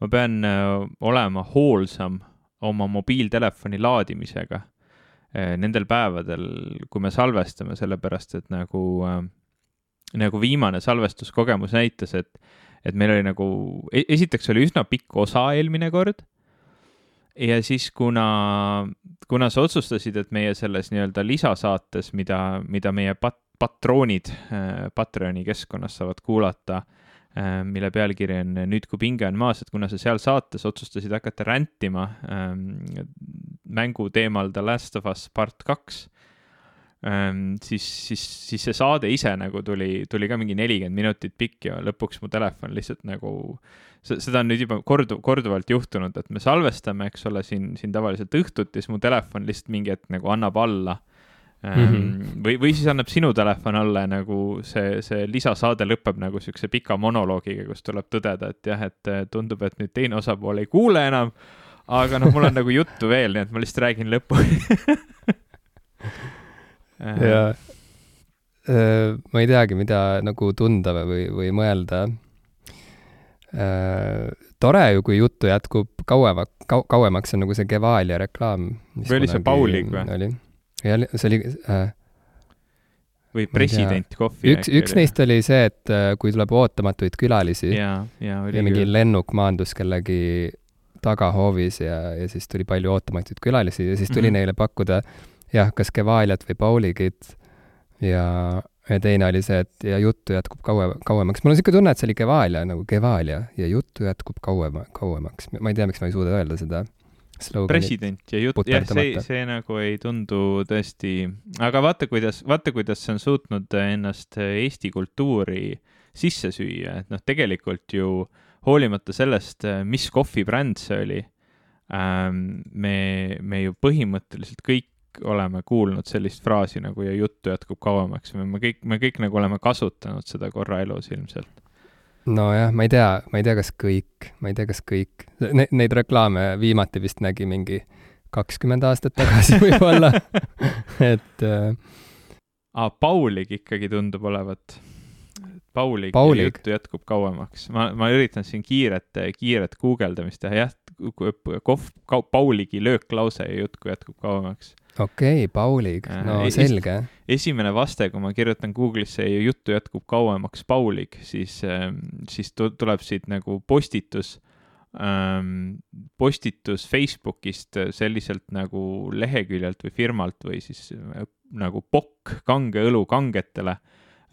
ma pean äh, olema hoolsam oma mobiiltelefoni laadimisega äh, nendel päevadel, kui me salvestame, sellepärast et nagu äh,, nagu viimane salvestuskogemus näitas, et, et meil oli nagu, esiteks oli üsna pikk osa eelmine kord ja siis, kuna, kuna sa otsustasid, et meie selles nii-öelda lisasaates, mida, mida meie pat-, patroonid äh, Patreoni keskkonnas saavad kuulata äh,, mille pealkiri on Nüüd, kui pinge on maas, et kuna sa seal saates otsustasid hakata rändima äh, mängu teemal The Last of Us part kaks ähm,, siis, siis, siis see saade ise nagu tuli, tuli ka mingi nelikümmend minutit pikk ja lõpuks mu telefon lihtsalt nagu, seda on nüüd juba kordu-, korduvalt juhtunud, et me salvestame, eks ole, siin, siin tavaliselt õhtuti, siis mu telefon lihtsalt mingi hetk nagu annab alla Mm -hmm. või, või siis annab sinu telefon alla nagu see, see lisasaade lõpeb nagu siukse pika monoloogiga, kus tuleb tõdeda, et jah, et tundub, et nüüd teine osapool ei kuule enam. aga noh, mul on nagu juttu veel, nii et ma lihtsalt räägin lõpuni ja äh, ma ei teagi, mida nagu tunda või, või mõelda. Äh, tore ju, kui juttu jätkub kauema, kau-, kauemaks, on nagu see Gevalia reklaam. või oli see Paulig või? oli, ja see oli äh, või president kohvi. üks, üks neist oli see, et äh, kui tuleb ootamatuid külalisi ja, ja, ja mingi küll. lennuk maandus kellegi tagahoovis ja, ja siis tuli palju ootamatuid külalisi ja siis tuli mm -hmm. neile pakkuda jah, kas Kevaliat või Pauligit ja, ja teine oli see, et ja juttu jätkub kaua, kauemaks. mul on niisugune tunne, et see oli Kevalia nagu Kevalia ja juttu jätkub kauema, kauemaks. ma ei tea, miks ma ei suuda öelda seda. President ja jutt, jah, see, see nagu ei tundu tõesti, aga vaata, kuidas, vaata, kuidas see on suutnud ennast Eesti kultuuri sisse süüa, et noh, tegelikult ju hoolimata sellest, mis kohvibränd see oli, ähm, me, me ju põhimõtteliselt kõik oleme kuulnud sellist fraasi nagu ja juttu jätkub kauemaks, me kõik, me kõik nagu oleme kasutanud seda korra elus ilmselt. Nojah, ma ei tea, ma ei tea, kas kõik, ma ei tea, kas kõik ne,, neid reklaame viimati vist nägi mingi kakskümmend aastat tagasi võib-olla et äh.... aa, Paulig ikkagi tundub olevat. Paulig, Paulig. juttu jätkub kauemaks. ma, ma üritan siin kiiret, kiiret guugeldamist teha, jah, kohv, Pauligi lööklause ja jutt jätkub kauemaks okei okay,, Paulig, äh, no äh, selge. esimene vaste, kui ma kirjutan Google'isse ja juttu jätkub kauemaks Paulig, siis äh,, siis tuleb siit nagu postitus ähm,, postitus Facebookist selliselt nagu leheküljelt või firmalt või siis äh, nagu pokk kange õlu kangetele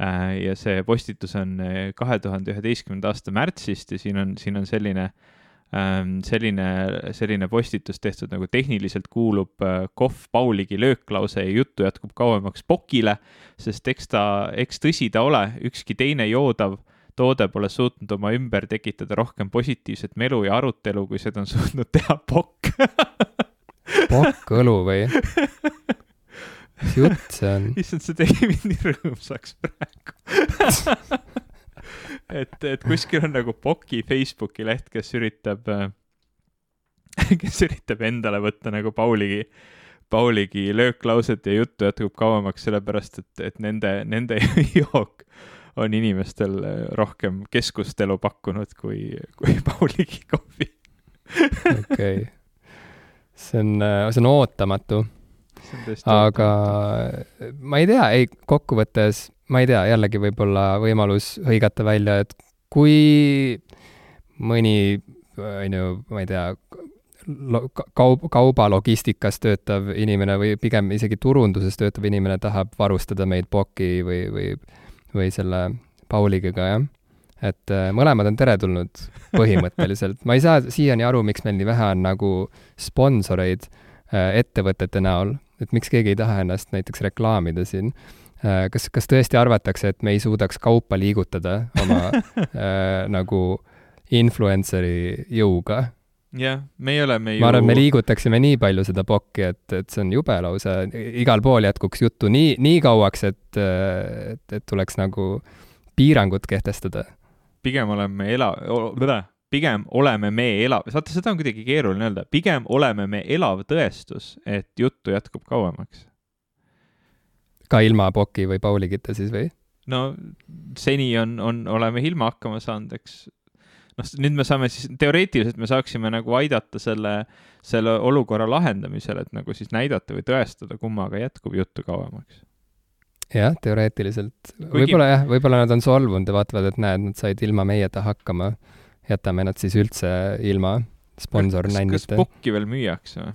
äh,. ja see postitus on äh, kahe tuhande üheteistkümnenda aasta märtsist ja siin on, siin on selline äh, Ähm, selline, selline postitus tehtud nagu tehniliselt kuulub äh, kohv Pauligi lööklause ja juttu jätkub kauemaks pokile, sest eks ta, eks tõsi ta ole, ükski teine joodav toode pole suutnud oma ümber tekitada rohkem positiivset melu ja arutelu, kui seda on suutnud teha pokk pokk õlu või? mis jutt see on? issand, see tegi mind nii rõõmsaks praegu et, et kuskil on nagu Poki Facebooki leht, kes üritab, äh, kes üritab endale võtta nagu Pauligi, Pauligi lööklauset ja juttu jätkub kauemaks, sellepärast et, et nende, nende jook on inimestel äh, rohkem keskustelu pakkunud kui, kui Pauligi kohvi. okei, see on, äh, see on ootamatu. Aga ma ei tea, ei, kokkuvõttes ma ei tea, jällegi võib-olla võimalus hõigata välja, et kui mõni, on ju, ma ei tea, kaup, kaubalogistikas töötav inimene või pigem isegi turunduses töötav inimene tahab varustada meid Poki või, või, või selle Pauligiga, jah. et äh, mõlemad on teretulnud põhimõtteliselt. ma ei saa siiani aru, miks meil nii vähe on nagu sponsoreid äh, ettevõtete näol, et miks keegi ei taha ennast näiteks reklaamida siin Äh, kas, kas tõesti arvatakse, et me ei suudaks kaupa liigutada oma äh, nagu influenceri jõuga? jah, meie oleme ju ma arvan, me liigutaksime nii palju seda pokki, et, et see on jube lausa, igal pool jätkuks juttu nii, nii kauaks, et, et, et tuleks nagu piirangud kehtestada. pigem oleme ela-, pigem oleme me elav, vaata, seda on kuidagi keeruline öelda, pigem oleme me elav tõestus, et juttu jätkub kauemaks ka ilma Poki või Pauligita siis või? no seni on, on, oleme ilma hakkama saanud, eks. noh, nüüd me saame siis, teoreetiliselt me saaksime nagu aidata selle, selle olukorra lahendamisel, et nagu siis näidata või tõestada, kummaga jätkub juttu kauemaks. jah, teoreetiliselt võib-olla jah, võib-olla nad on solvunud ja vaatavad, et näed, nad said ilma meieta hakkama. Jätame nad siis üldse ilma sponsornännita. kas pukki veel müüakse või?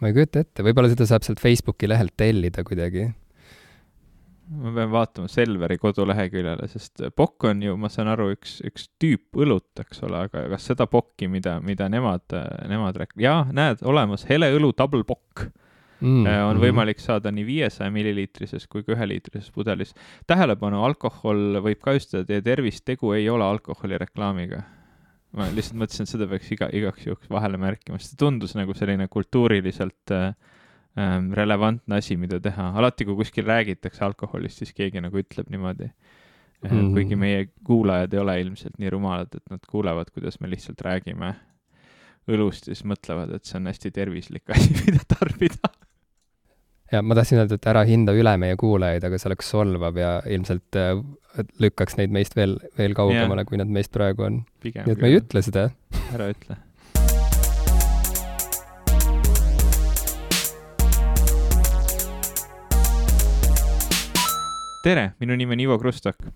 ma ei kujuta ette, võib-olla seda saab sealt Facebooki lehelt tellida kuidagi ma pean vaatama Selveri koduleheküljele, sest pokk on ju, ma saan aru, üks, üks tüüp õlut, eks ole, aga kas seda pokki, mida, mida nemad, nemad rek-, jaa, näed, olemas hele õlu double pokk mm, on mm. võimalik saada nii viiesaja milliliitrises kui ka üheliitrises pudelis. tähelepanu, alkohol võib kahjustada teie tervist, tegu ei ole alkoholireklaamiga. Ma lihtsalt mõtlesin, et seda peaks iga, igaks juhuks vahele märkima, sest see tundus nagu selline kultuuriliselt äh, ähm, relevantne asi, mida teha. alati, kui kuskil räägitakse alkoholist, siis keegi nagu ütleb niimoodi mm. -hmm. kuigi meie kuulajad ei ole ilmselt nii rumalad, et nad kuulevad, kuidas me lihtsalt räägime õlust ja siis mõtlevad, et see on hästi tervislik asi, mida tarbida ja ma tahtsin öelda, et ära hinda üle meie kuulajaid, aga see oleks solvav ja ilmselt äh, lükkaks neid meist veel, veel kaugemale, kui nad meist praegu on. nii et me ei ütle seda. ära ütle tere, minu nimi on Ivo Krustok.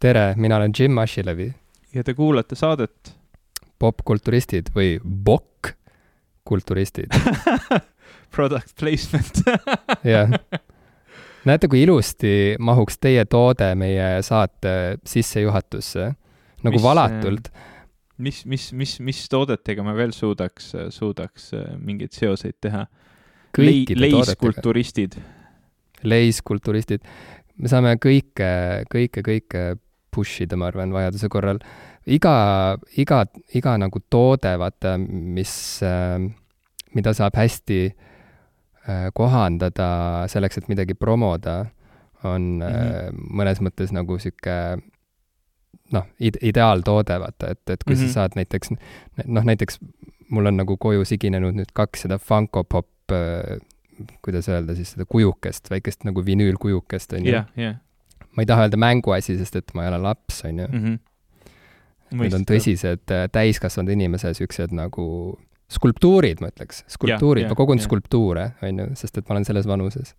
tere, mina olen Jim Ashilevi. ja te kuulate saadet popkulturistid või bokk kulturistid Product placement jah. näete, kui ilusti mahuks teie toode meie saate sissejuhatusse, nagu mis, valatult. mis, mis, mis, mis toodetega me veel suudaks, suudaks äh, mingeid seoseid teha? leiskulturistid. leiskulturistid me saame kõike, kõike, kõike push ida, ma arvan, vajaduse korral. iga, iga, iga nagu toode, vaata, mis, äh, mida saab hästi äh, kohandada selleks, et midagi promoda, on mm -hmm. mõnes mõttes nagu sihuke noh, ide-, ideaaltoode, vaata, et, et kui mm -hmm. sa mhm. saad näiteks, noh, näiteks mul on nagu koju siginenud nüüd kaks seda Funko Pop kuidas öelda siis seda kujukest, väikest nagu vinüülkujukest, on ju yeah,. Yeah. ma ei taha öelda mänguasi, sest et ma ei ole laps, on ju. -hmm. Need on tõsised äh, täiskasvanud inimese siuksed nagu skulptuurid, ma ütleks, skulptuurid ma kogun yeah. skulptuure, on ju, sest et ma olen selles vanuses.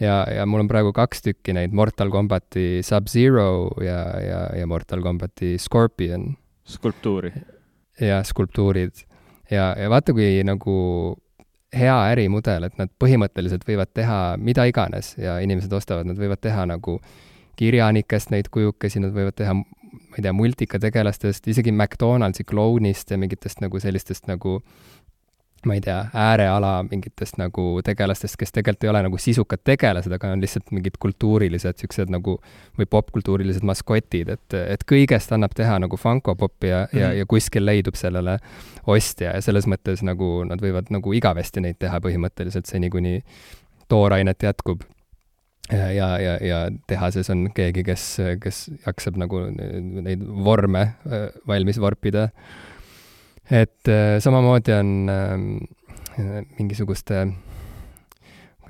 ja, ja mul on praegu kaks tükki neid Mortal Combati Sub-Zero ja, ja, ja Mortal Combati Scorpion. skulptuuri. jah, skulptuurid. ja, ja vaata, kui nagu hea ärimudel, et nad põhimõtteliselt võivad teha mida iganes ja inimesed ostavad, nad võivad teha nagu kirjanikest neid kujukesi, nad võivad teha, ma ei tea, multikategelastest, isegi McDonaldsi klounist ja mingitest nagu sellistest nagu ma ei tea, ääreala mingitest nagu tegelastest, kes tegelikult ei ole nagu sisukad tegelased, aga on lihtsalt mingid kultuurilised niisugused nagu või popkultuurilised maskotid, et, et kõigest annab teha nagu Funko Popi ja mm, -hmm. ja, ja kuskil leidub sellele ostja ja selles mõttes nagu nad võivad nagu igavesti neid teha põhimõtteliselt seni, kuni toorainet jätkub. Ja, ja, ja, tehases on keegi, kes, kes jaksab nagu neid vorme valmis vorpida. Et samamoodi on äh, mingisuguste,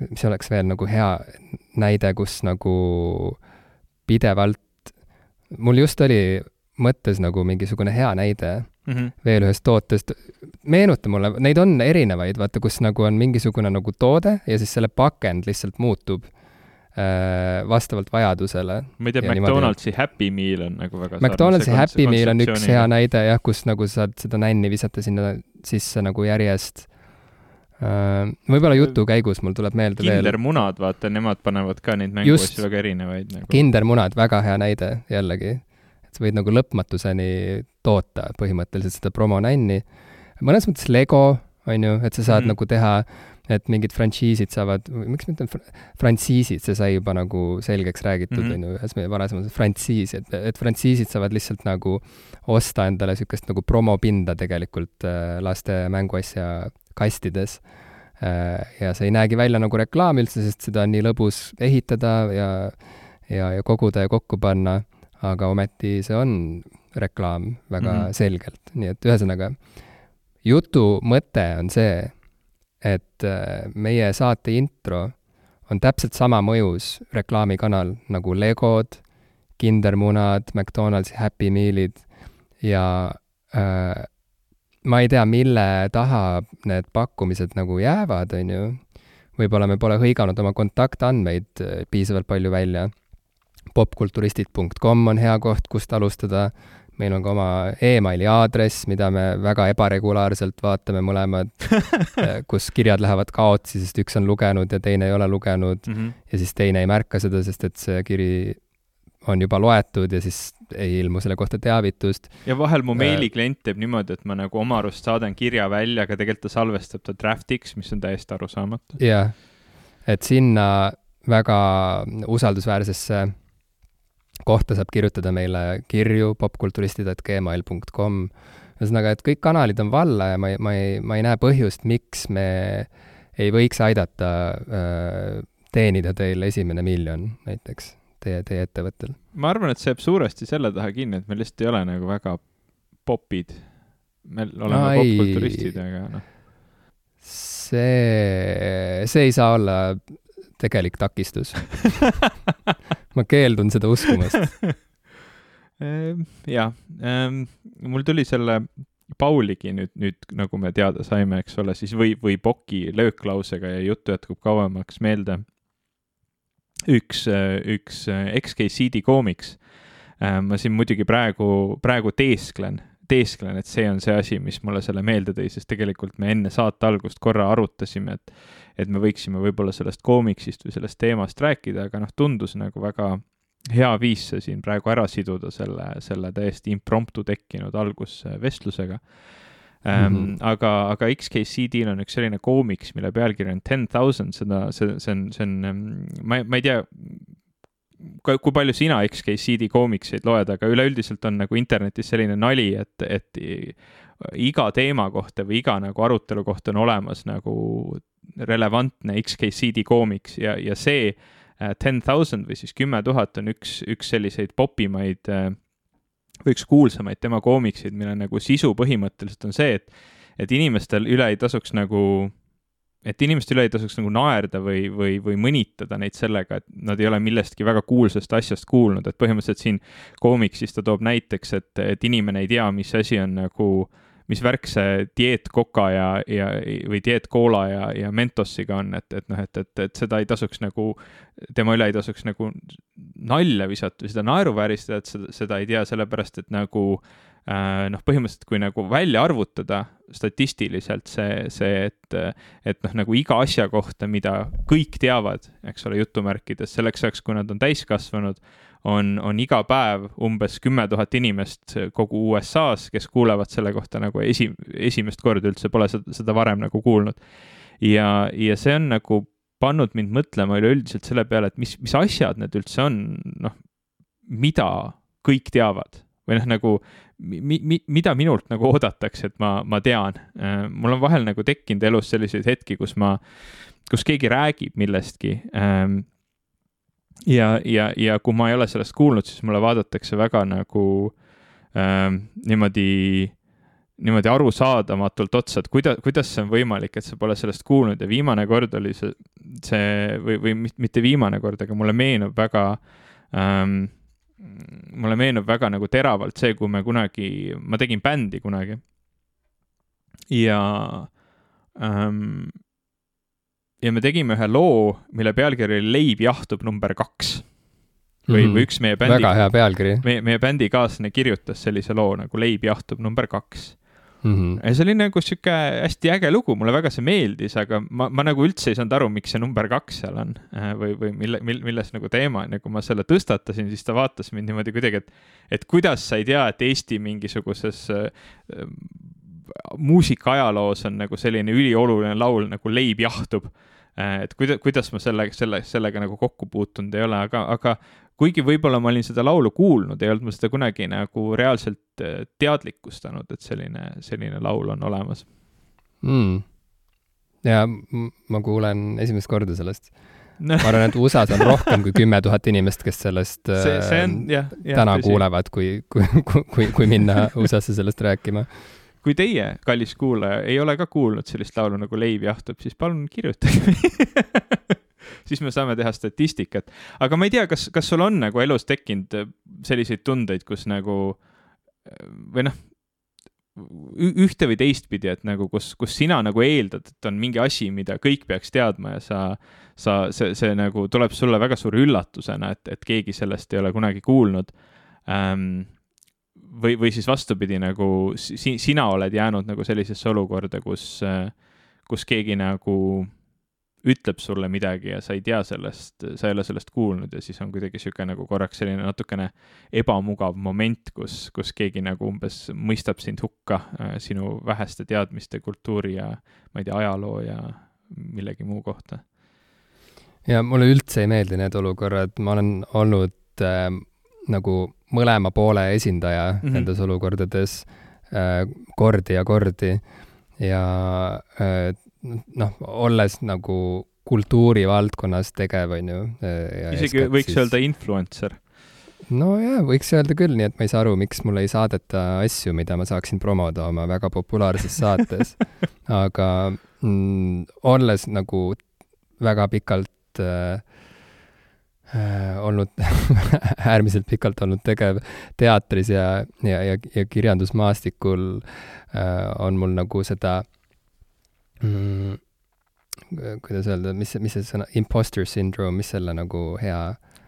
mis oleks veel nagu hea näide, kus nagu pidevalt, mul just oli mõttes nagu mingisugune hea näide mm -hmm. veel ühest tootest, meenuta mulle, neid on erinevaid, vaata, kus nagu on mingisugune nagu toode ja siis selle pakend lihtsalt muutub vastavalt vajadusele. ma ei tea, McDonaldsi. Happy Meal on nagu väga McDonaldsi Happy Meal on üks hea näide jah, kus nagu saad seda nänni visata sinna sisse nagu järjest. Äh, võib-olla jutu käigus mul tuleb meelde kindermunad, veel. kindermunad, vaata, nemad panevad ka neid mänguasju väga erinevaid nagu. kindermunad, väga hea näide jällegi. et sa võid nagu lõpmatuseni toota põhimõtteliselt seda promonänni. mõnes mõttes Lego, on ju, et sa saad mm nagu teha et mingid frantsiisid saavad, miks ma ütlen frantsiisid, see sai juba nagu selgeks räägitud, mhm. on ju, ühes meie varasemas frantsiis, et, et frantsiisid saavad lihtsalt nagu osta endale niisugust nagu promopinda tegelikult äh, laste mänguasja kastides äh,. ja see ei näegi välja nagu reklaam üldse, sest seda on nii lõbus ehitada ja, ja, ja koguda ja kokku panna, aga ometi see on reklaam väga mm -hmm. selgelt, nii et ühesõnaga, jutu mõte on see, et äh, meie saate intro on täpselt sama mõjus reklaamikanal nagu Legod, kindermunad, McDonaldsi Happy Mealid ja äh, ma ei tea, mille taha need pakkumised nagu jäävad, on ju. võib-olla me pole hõiganud oma kontaktandmeid äh, piisavalt palju välja. popkulturistid.com on hea koht, kust alustada meil on ka oma emaili aadress, mida me väga ebaregulaarselt vaatame mõlemad kus kirjad lähevad kaotsi, sest üks on lugenud ja teine ei ole lugenud mm. -hmm. ja siis teine ei märka seda, sest et see kiri on juba loetud ja siis ei ilmu selle kohta teavitust. ja vahel mu meiliklient teeb niimoodi, et ma nagu oma arust saadan kirja välja, aga tegelikult ta salvestab ta draft'iks, mis on täiesti arusaamatu. jah, et sinna väga usaldusväärsesse kohta saab kirjutada meile kirju popkulturistid.gmail.com. ühesõnaga, et kõik kanalid on valla ja ma ei, ma ei, ma ei näe põhjust, miks me ei võiks aidata äh, teenida teil esimene miljon näiteks teie, teie ettevõttel. ma arvan, et see jääb suuresti selle taha kinni, et me lihtsalt ei ole nagu väga popid. me oleme no, popkulturistid, aga noh. see, see ei saa olla tegelik takistus ma keeldun seda uskumast ehm, jah, ehm, mul tuli selle Pauligi nüüd, nüüd nagu me teada saime, eks ole, siis või, või Poki lööklausega ja juttu jätkub kauemaks meelde. üks, üks XKCD koomiks. Ehm, ma siin muidugi praegu, praegu teesklen, teesklen, et see on see asi, mis mulle selle meelde tõi, sest tegelikult me enne saate algust korra arutasime, et et me võiksime võib-olla sellest koomiksist või sellest teemast rääkida, aga noh, tundus nagu väga hea viis see siin praegu ära siduda selle, selle täiesti impromptu tekkinud algusvestlusega mm. -hmm. aga, aga XKCD-l on üks selline koomiks, mille pealkiri on Ten Thousand, seda, see, see on, see on, ma, ma ei tea, kui palju sina XKCD koomikseid loed, aga üleüldiselt on nagu internetis selline nali, et, et iga teema kohta või iga nagu arutelu kohta on olemas nagu relevantne XKCD koomiks ja, ja see uh, Ten Thousand või siis kümme tuhat on üks, üks selliseid popimaid uh, või üks kuulsamaid tema koomikseid, mille nagu sisu põhimõtteliselt on see, et, et inimestel üle ei tasuks nagu, et inimeste üle ei tasuks nagu naerda või, või, või mõnitada neid sellega, et nad ei ole millestki väga kuulsast asjast kuulnud, et põhimõtteliselt siin koomiksis ta toob näiteks, et, et inimene ei tea, mis asi on nagu äh, mis värk see dieetkoka ja, ja, või dieetkoola ja, ja Mentossiga on, et, et noh, et, et, et seda ei tasuks nagu, tema üle ei tasuks nagu nalja visata või seda naeruvääristada, et seda, seda ei tea, sellepärast et nagu äh, noh, põhimõtteliselt kui nagu välja arvutada statistiliselt see, see, et, et noh, nagu iga asja kohta, mida kõik teavad, eks ole, jutumärkides, selleks ajaks, kui nad on täiskasvanud, on, on iga päev umbes kümme tuhat inimest kogu USA-s, kes kuulevad selle kohta nagu esi, esimest korda üldse, pole seda, seda varem nagu kuulnud. ja, ja see on nagu pannud mind mõtlema üleüldiselt selle peale, et mis, mis asjad need üldse on, noh, mida kõik teavad või noh, nagu mi, mi, mida minult nagu oodatakse, et ma, ma tean. mul on vahel nagu tekkinud elus selliseid hetki, kus ma, kus keegi räägib millestki ähm, ja, ja, ja kui ma ei ole sellest kuulnud, siis mulle vaadatakse väga nagu äh, niimoodi, niimoodi arusaadamatult otsa, et kuida-, kuidas see on võimalik, et sa pole sellest kuulnud. Ja viimane kord oli see, see või, või mitte viimane kord, aga mulle meenub väga ähm,, mulle meenub väga nagu teravalt see, kui me kunagi, ma tegin bändi kunagi. Ja ähm, ja me tegime ühe loo, mille pealkiri oli Leib jahtub number kaks. või mm, või üks meie bändi. väga hea pealkiri. meie, meie bändikaaslane kirjutas sellise loo nagu Leib jahtub number kaks mm. -hmm. ja see oli nagu sihuke hästi äge lugu, mulle väga see meeldis, aga ma, ma nagu üldse ei saanud aru, miks see number kaks seal on äh, või, või mille, mille, milles nagu teema on ja kui ma selle tõstatasin, siis ta vaatas mind niimoodi kuidagi, et, et kuidas sa ei tea, et Eesti mingisuguses äh, muusikaajaloos on nagu selline ülioluline laul nagu Leib jahtub Äh, et kuida-, kuidas ma selle, selle, sellega nagu kokku puutunud ei ole, aga, aga kuigi võib-olla ma olin seda laulu kuulnud, ei olnud ma seda kunagi nagu reaalselt äh, teadlikustanud, et selline, selline laul on olemas. Mm.. ja ma kuulen esimest korda sellest. No.. ma arvan, et USA-s on rohkem kui kümme tuhat inimest, kes sellest see, see on, jah, jah, täna tõsi. kuulevad, kui, kui, kui, kui, kui minna USA-sse sellest rääkima kui teie, kallis kuulaja, ei ole ka kuulnud sellist laulu nagu Leiv jahtub, siis palun kirjutage siis me saame teha statistikat. aga ma ei tea, kas, kas sul on nagu elus tekkinud selliseid tundeid, kus nagu või noh, ühte või teistpidi, et nagu kus, kus sina nagu eeldad, et on mingi asi, mida kõik peaks teadma ja sa, sa, see, see nagu tuleb sulle väga suure üllatusena, et, et keegi sellest ei ole kunagi kuulnud ähm,. Või, või siis vastupidi, nagu si, sina oled jäänud nagu sellisesse olukorda, kus, kus keegi nagu ütleb sulle midagi ja sa ei tea sellest, sa ei ole sellest kuulnud ja siis on kuidagi niisugune nagu korraks selline natukene ebamugav moment, kus, kus keegi nagu umbes mõistab sind hukka äh, sinu väheste teadmiste, kultuuri ja ma ei tea, ajaloo ja millegi muu kohta. ja mulle üldse ei meeldi need olukorrad, ma olen olnud äh, nagu mõlema poole esindaja mm -hmm. nendes olukordades äh, kordi ja kordi ja äh, noh, olles nagu kultuurivaldkonnas tegev, on ju. isegi võiks siis... öelda influencer. no jaa, võiks öelda küll, nii et ma ei saa aru, miks mulle ei saadeta asju, mida ma saaksin promoda oma väga populaarses saates aga mm, olles nagu väga pikalt äh, äh, olnud äärmiselt pikalt olnud tegev teatris ja, ja, ja, ja kirjandusmaastikul äh, on mul nagu seda mm, kuidas öelda, mis, mis see sõna, imposter syndrome, mis selle nagu hea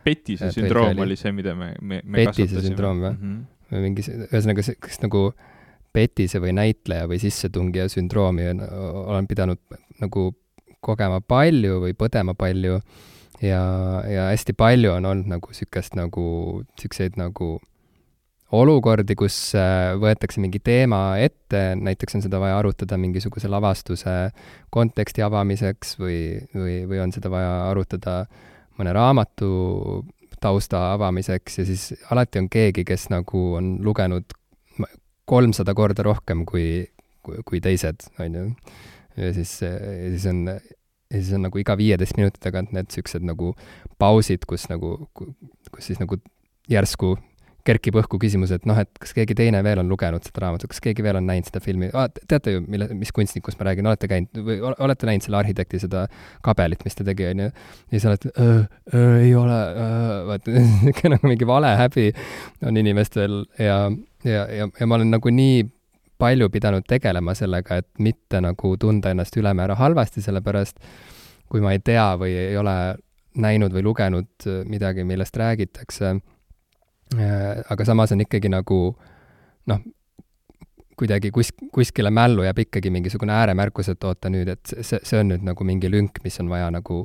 petise äh, sündroom oli see, mida me, me, me petise sündroom või mm? -hmm. või mingi, ühesõnaga, kas nagu petise või näitleja või sissetungija sündroomi olen pidanud nagu kogema palju või põdema palju ja, ja hästi palju on olnud nagu niisugust nagu, niisuguseid nagu olukordi, kus äh, võetakse mingi teema ette, näiteks on seda vaja arutada mingisuguse lavastuse konteksti avamiseks või, või, või on seda vaja arutada mõne raamatu tausta avamiseks ja siis alati on keegi, kes nagu on lugenud kolmsada korda rohkem kui, kui, kui teised, on ju. ja siis, ja siis on, ja siis on nagu iga viieteist minuti tagant need niisugused nagu pausid, kus nagu, kus siis nagu järsku kerkib õhku küsimus, et noh, et kas keegi teine veel on lugenud seda raamatut, kas keegi veel on näinud seda filmi? Ah,, teate ju, mille, mis kunstnikust ma räägin, olete käinud või olete näinud selle arhitekti seda kabelit, mis ta tegi, on ju, ja siis olete, ei ole, vaata, niisugune nagu mingi valehäbi on inimestel ja, ja, ja, ja ma olen nagu nii palju pidanud tegelema sellega, et mitte nagu tunda ennast ülemäära halvasti, sellepärast kui ma ei tea või ei ole näinud või lugenud midagi, millest räägitakse Äh, aga samas on ikkagi nagu noh, kuidagi kus, kuskile mällu jääb ikkagi mingisugune ääremärkus, et oota nüüd, et see, see on nüüd nagu mingi lünk, mis on vaja nagu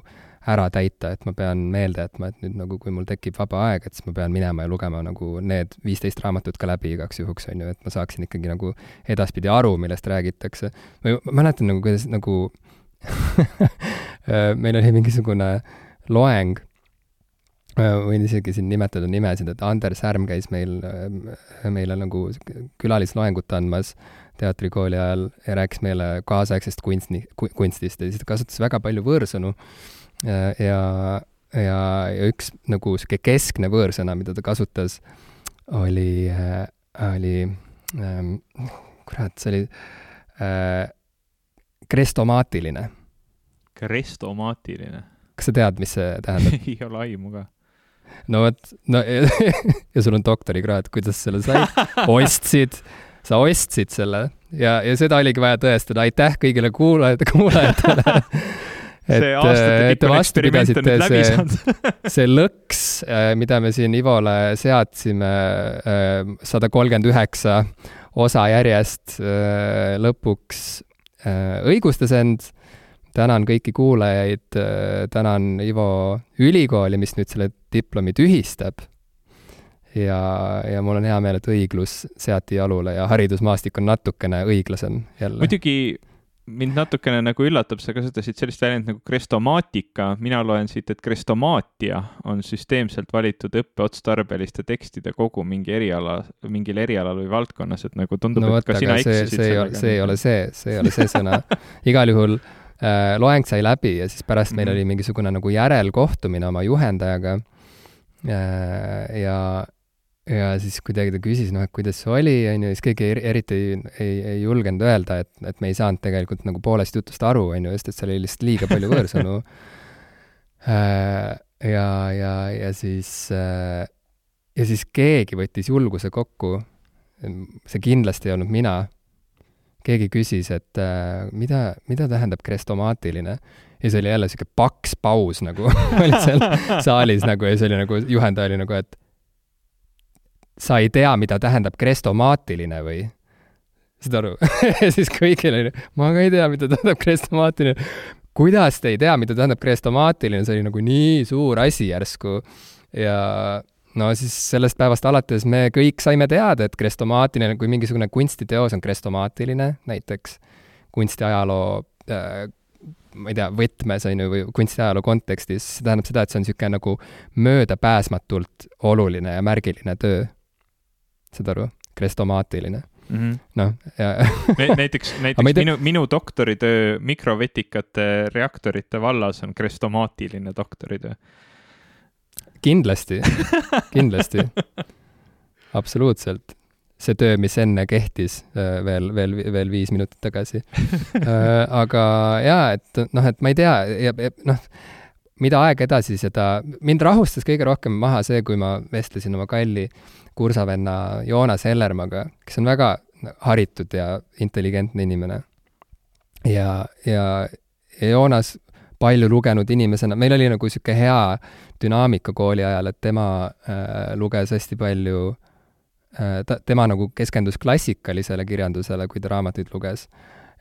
ära täita, et ma pean meelde jätma, et nüüd nagu kui mul tekib vaba aeg, et siis ma pean minema ja lugema nagu need viisteist raamatut ka läbi igaks juhuks, on ju, et ma saaksin ikkagi nagu edaspidi aru, millest räägitakse. ma mäletan nagu, kuidas nagu meil oli mingisugune loeng võin isegi siin nimetada nimesid, et Anders Härm käis meil, meile nagu külalisloengut andmas teatrikooli ajal ja rääkis meile kaasaegsest kunstni, kunstist ja siis ta kasutas väga palju võõrsõnu ja, ja, ja, ja üks nagu niisugune keskne võõrsõna, mida ta kasutas, oli äh,, oli ähm,, kurat, see oli äh, krestomaatiline. krestomaatiline? kas sa tead, mis see tähendab ei ole aimu ka no vot, no ja sul on doktorikraad, kuidas selle sai? ostsid, sa ostsid selle ja, ja seda oligi vaja tõestada, aitäh kõigile kuulajatele, kuulajatele et, et te vastu pidasite, see, see lõks, äh, mida me siin Ivole seadsime, äh, sada kolmkümmend üheksa osa järjest, äh, lõpuks õigustas end tänan kõiki kuulajaid, äh, tänan Ivo ülikooli, mis nüüd selle diplomi tühistab. ja, ja mul on hea meel, et õiglus seati jalule ja haridusmaastik on natukene õiglasem jälle. muidugi mind natukene nagu üllatab, sa kasutasid sellist väljendit nagu krestomaatika, mina loen siit, et krestomaatia on süsteemselt valitud õppeotstarbeliste tekstide kogu mingi eriala, mingil erialal või valdkonnas, et nagu tundub no,, et ka sina eksisid sellega. see ei ole see, see ei ole see sõna. igal juhul Äh, loeng sai läbi ja siis pärast meil mm -hmm. oli mingisugune nagu järelkohtumine oma juhendajaga. Äh, ja, ja siis kuidagi ta küsis, noh, et kuidas see oli, on ju, siis keegi eriti ei, ei, ei julgenud öelda, et, et me ei saanud tegelikult nagu poolest jutust aru, on ju, sest et seal oli lihtsalt liiga palju võõrsõnu. Äh, ja, ja, ja siis, ja siis keegi võttis julguse kokku. see kindlasti ei olnud mina keegi küsis, et äh, mida, mida tähendab krestomaatiline ja siis oli jälle niisugune paks paus nagu oli seal saalis nagu ja siis oli nagu, juhendaja oli nagu, et sa ei tea, mida tähendab krestomaatiline või? saad aru siis kõigil oli, ma ka ei tea, mida tähendab krestomaatiline. kuidas te ei tea, mida tähendab krestomaatiline, see oli nagu nii suur asi järsku. ja no siis sellest päevast alates me kõik saime teada, et krestomaatiline, kui mingisugune kunstiteos on krestomaatiline, näiteks kunstiajaloo äh, ma ei tea, võtmes, on ju, või kunstiajaloo kontekstis, see tähendab seda, et see on niisugune nagu möödapääsmatult oluline ja märgiline töö. Saad aru? krestomaatiline mm -hmm. noh, ja näiteks, näiteks minu, minu doktoritöö mikrovetikate reaktorite vallas on krestomaatiline doktoritöö. kindlasti kindlasti, absoluutselt. see töö, mis enne kehtis äh, veel, veel, veel viis minutit tagasi äh, aga jaa, et noh, et ma ei tea ja, ja noh, mida aeg edasi, seda, mind rahustas kõige rohkem maha see, kui ma vestlesin oma kalli kursavenna Joonas Hellermaga, kes on väga haritud ja intelligentne inimene. ja, ja, ja Joonas palju lugenud inimesena, meil oli nagu niisugune hea dünaamika kooli ajal, et tema äh, luges hästi palju äh,, ta, tema nagu keskendus klassikalisele kirjandusele, kui ta raamatuid luges.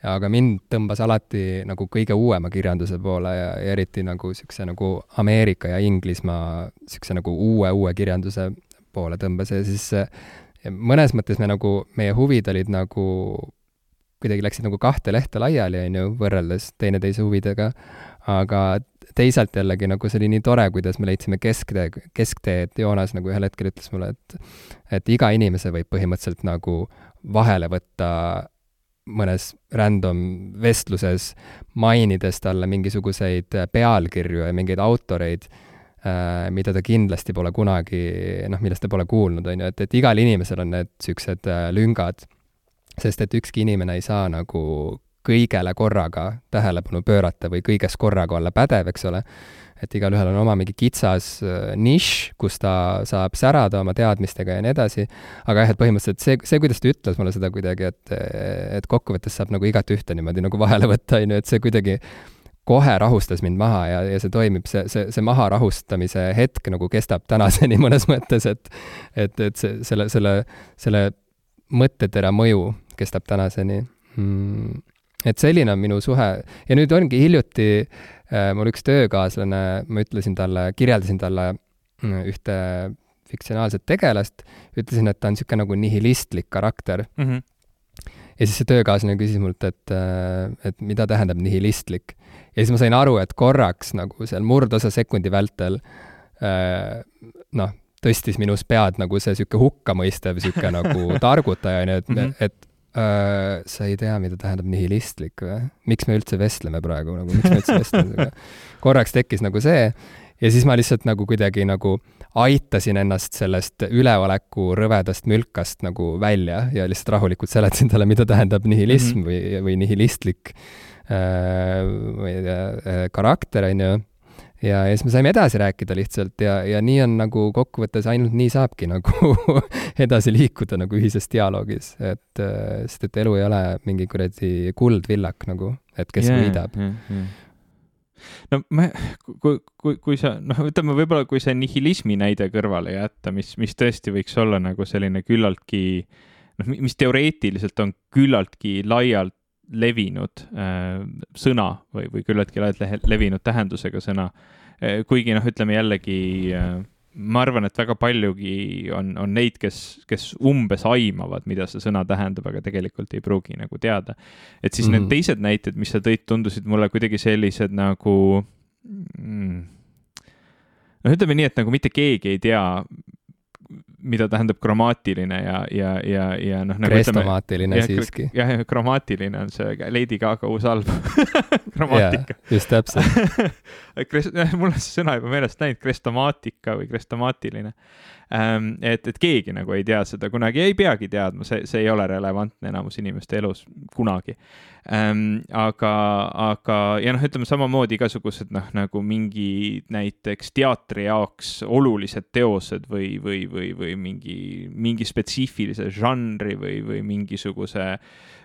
Aga mind tõmbas alati nagu kõige uuema kirjanduse poole ja, ja eriti nagu niisuguse nagu Ameerika ja Inglismaa niisuguse nagu uue, uue kirjanduse poole tõmbas ja siis mõnes mõttes me nagu, meie huvid olid nagu, kuidagi läksid nagu kahte lehte laiali, on ju, võrreldes teineteise huvidega, aga teisalt jällegi nagu see oli nii tore, kuidas me leidsime kesktee, kesktee, et Joonas nagu ühel hetkel ütles mulle, et et iga inimese võib põhimõtteliselt nagu vahele võtta mõnes random vestluses, mainides talle mingisuguseid pealkirju ja mingeid autoreid Äh, mida ta kindlasti pole kunagi, noh, millest ta pole kuulnud, on ju, et, et igal inimesel on need niisugused äh, lüngad, sest et ükski inimene ei saa nagu kõigele korraga tähelepanu pöörata või kõiges korraga olla pädev, eks ole, et igalühel on oma mingi kitsas äh, nišš, kus ta saab särada oma teadmistega ja nii edasi, aga jah, et põhimõtteliselt see, see, kuidas ta ütles mulle seda kuidagi, et, et kokkuvõttes saab nagu igat ühte niimoodi nagu vahele võtta, on ju, et see kuidagi kohe rahustas mind maha ja, ja see toimib, see, see, see maha rahustamise hetk nagu kestab tänaseni mõnes mõttes, et et, et see, selle, selle, selle mõttetera mõju kestab tänaseni. Mm,. et selline on minu suhe. Ja nüüd ongi hiljuti äh, mul üks töökaaslane, ma ütlesin talle, kirjeldasin talle mm, ühte fiktsionaalset tegelast, ütlesin, et ta on niisugune nagu nihilistlik karakter mm. -hmm ja siis see töökaaslane küsis mult, et, äh, et mida tähendab nihilistlik ja siis ma sain aru, et korraks nagu seal murdosa sekundi vältel äh, noh, tõstis minus pead nagu see niisugune hukkamõistev niisugune nagu targutaja, on ju, et mm, -hmm. et äh, sa ei tea, mida tähendab nihilistlik või? miks me üldse vestleme praegu nagu, miks me üldse vestleme korraks tekkis nagu see ja siis ma lihtsalt nagu kuidagi nagu aitasin ennast sellest üleoleku rõvedast mülkast nagu välja ja lihtsalt rahulikult seletasin talle, mida tähendab nihilism mm -hmm. või, või nihilistlik Äh, ei tea, äh, karakter, on ju, ja, ja siis me saime edasi rääkida lihtsalt ja, ja nii on nagu kokkuvõttes ainult nii saabki nagu edasi liikuda nagu ühises dialoogis, et äh, sest et elu ei ole mingi kuradi kuldvillak nagu, et kes yeah, võidab yeah,. Yeah. no ma, kui, kui, kui sa, noh, ütleme võib-olla, kui see nihilismi näide kõrvale jätta, mis, mis tõesti võiks olla nagu selline küllaltki noh, mis teoreetiliselt on küllaltki laialt levinud äh, sõna või, või küllaltki laialt levinud tähendusega sõna äh,. kuigi noh, ütleme jällegi äh, ma arvan, et väga paljugi on, on neid, kes, kes umbes aimavad, mida see sõna tähendab, aga tegelikult ei pruugi nagu teada. et siis mm -hmm. need teised näited, mis sa tõid, tundusid mulle kuidagi sellised nagu mm, noh, ütleme nii, et nagu mitte keegi ei tea, mida tähendab grammaatiline ja, ja, ja, ja noh nagu. krestomaatiline siiski. jah, jah, grammaatiline on see Lady Gaga uus album grammaatika. just täpselt Krest-, mul on see sõna juba meelest läinud, krestomaatika või krestomaatiline ähm,. et, et keegi nagu ei tea seda kunagi, ei peagi teadma, see, see ei ole relevantne enamus inimeste elus kunagi ähm,. aga, aga ja noh, ütleme samamoodi igasugused noh, nagu mingi näiteks teatri jaoks olulised teosed või, või, või, või mingi, mingi spetsiifilise žanri või, või mingisuguse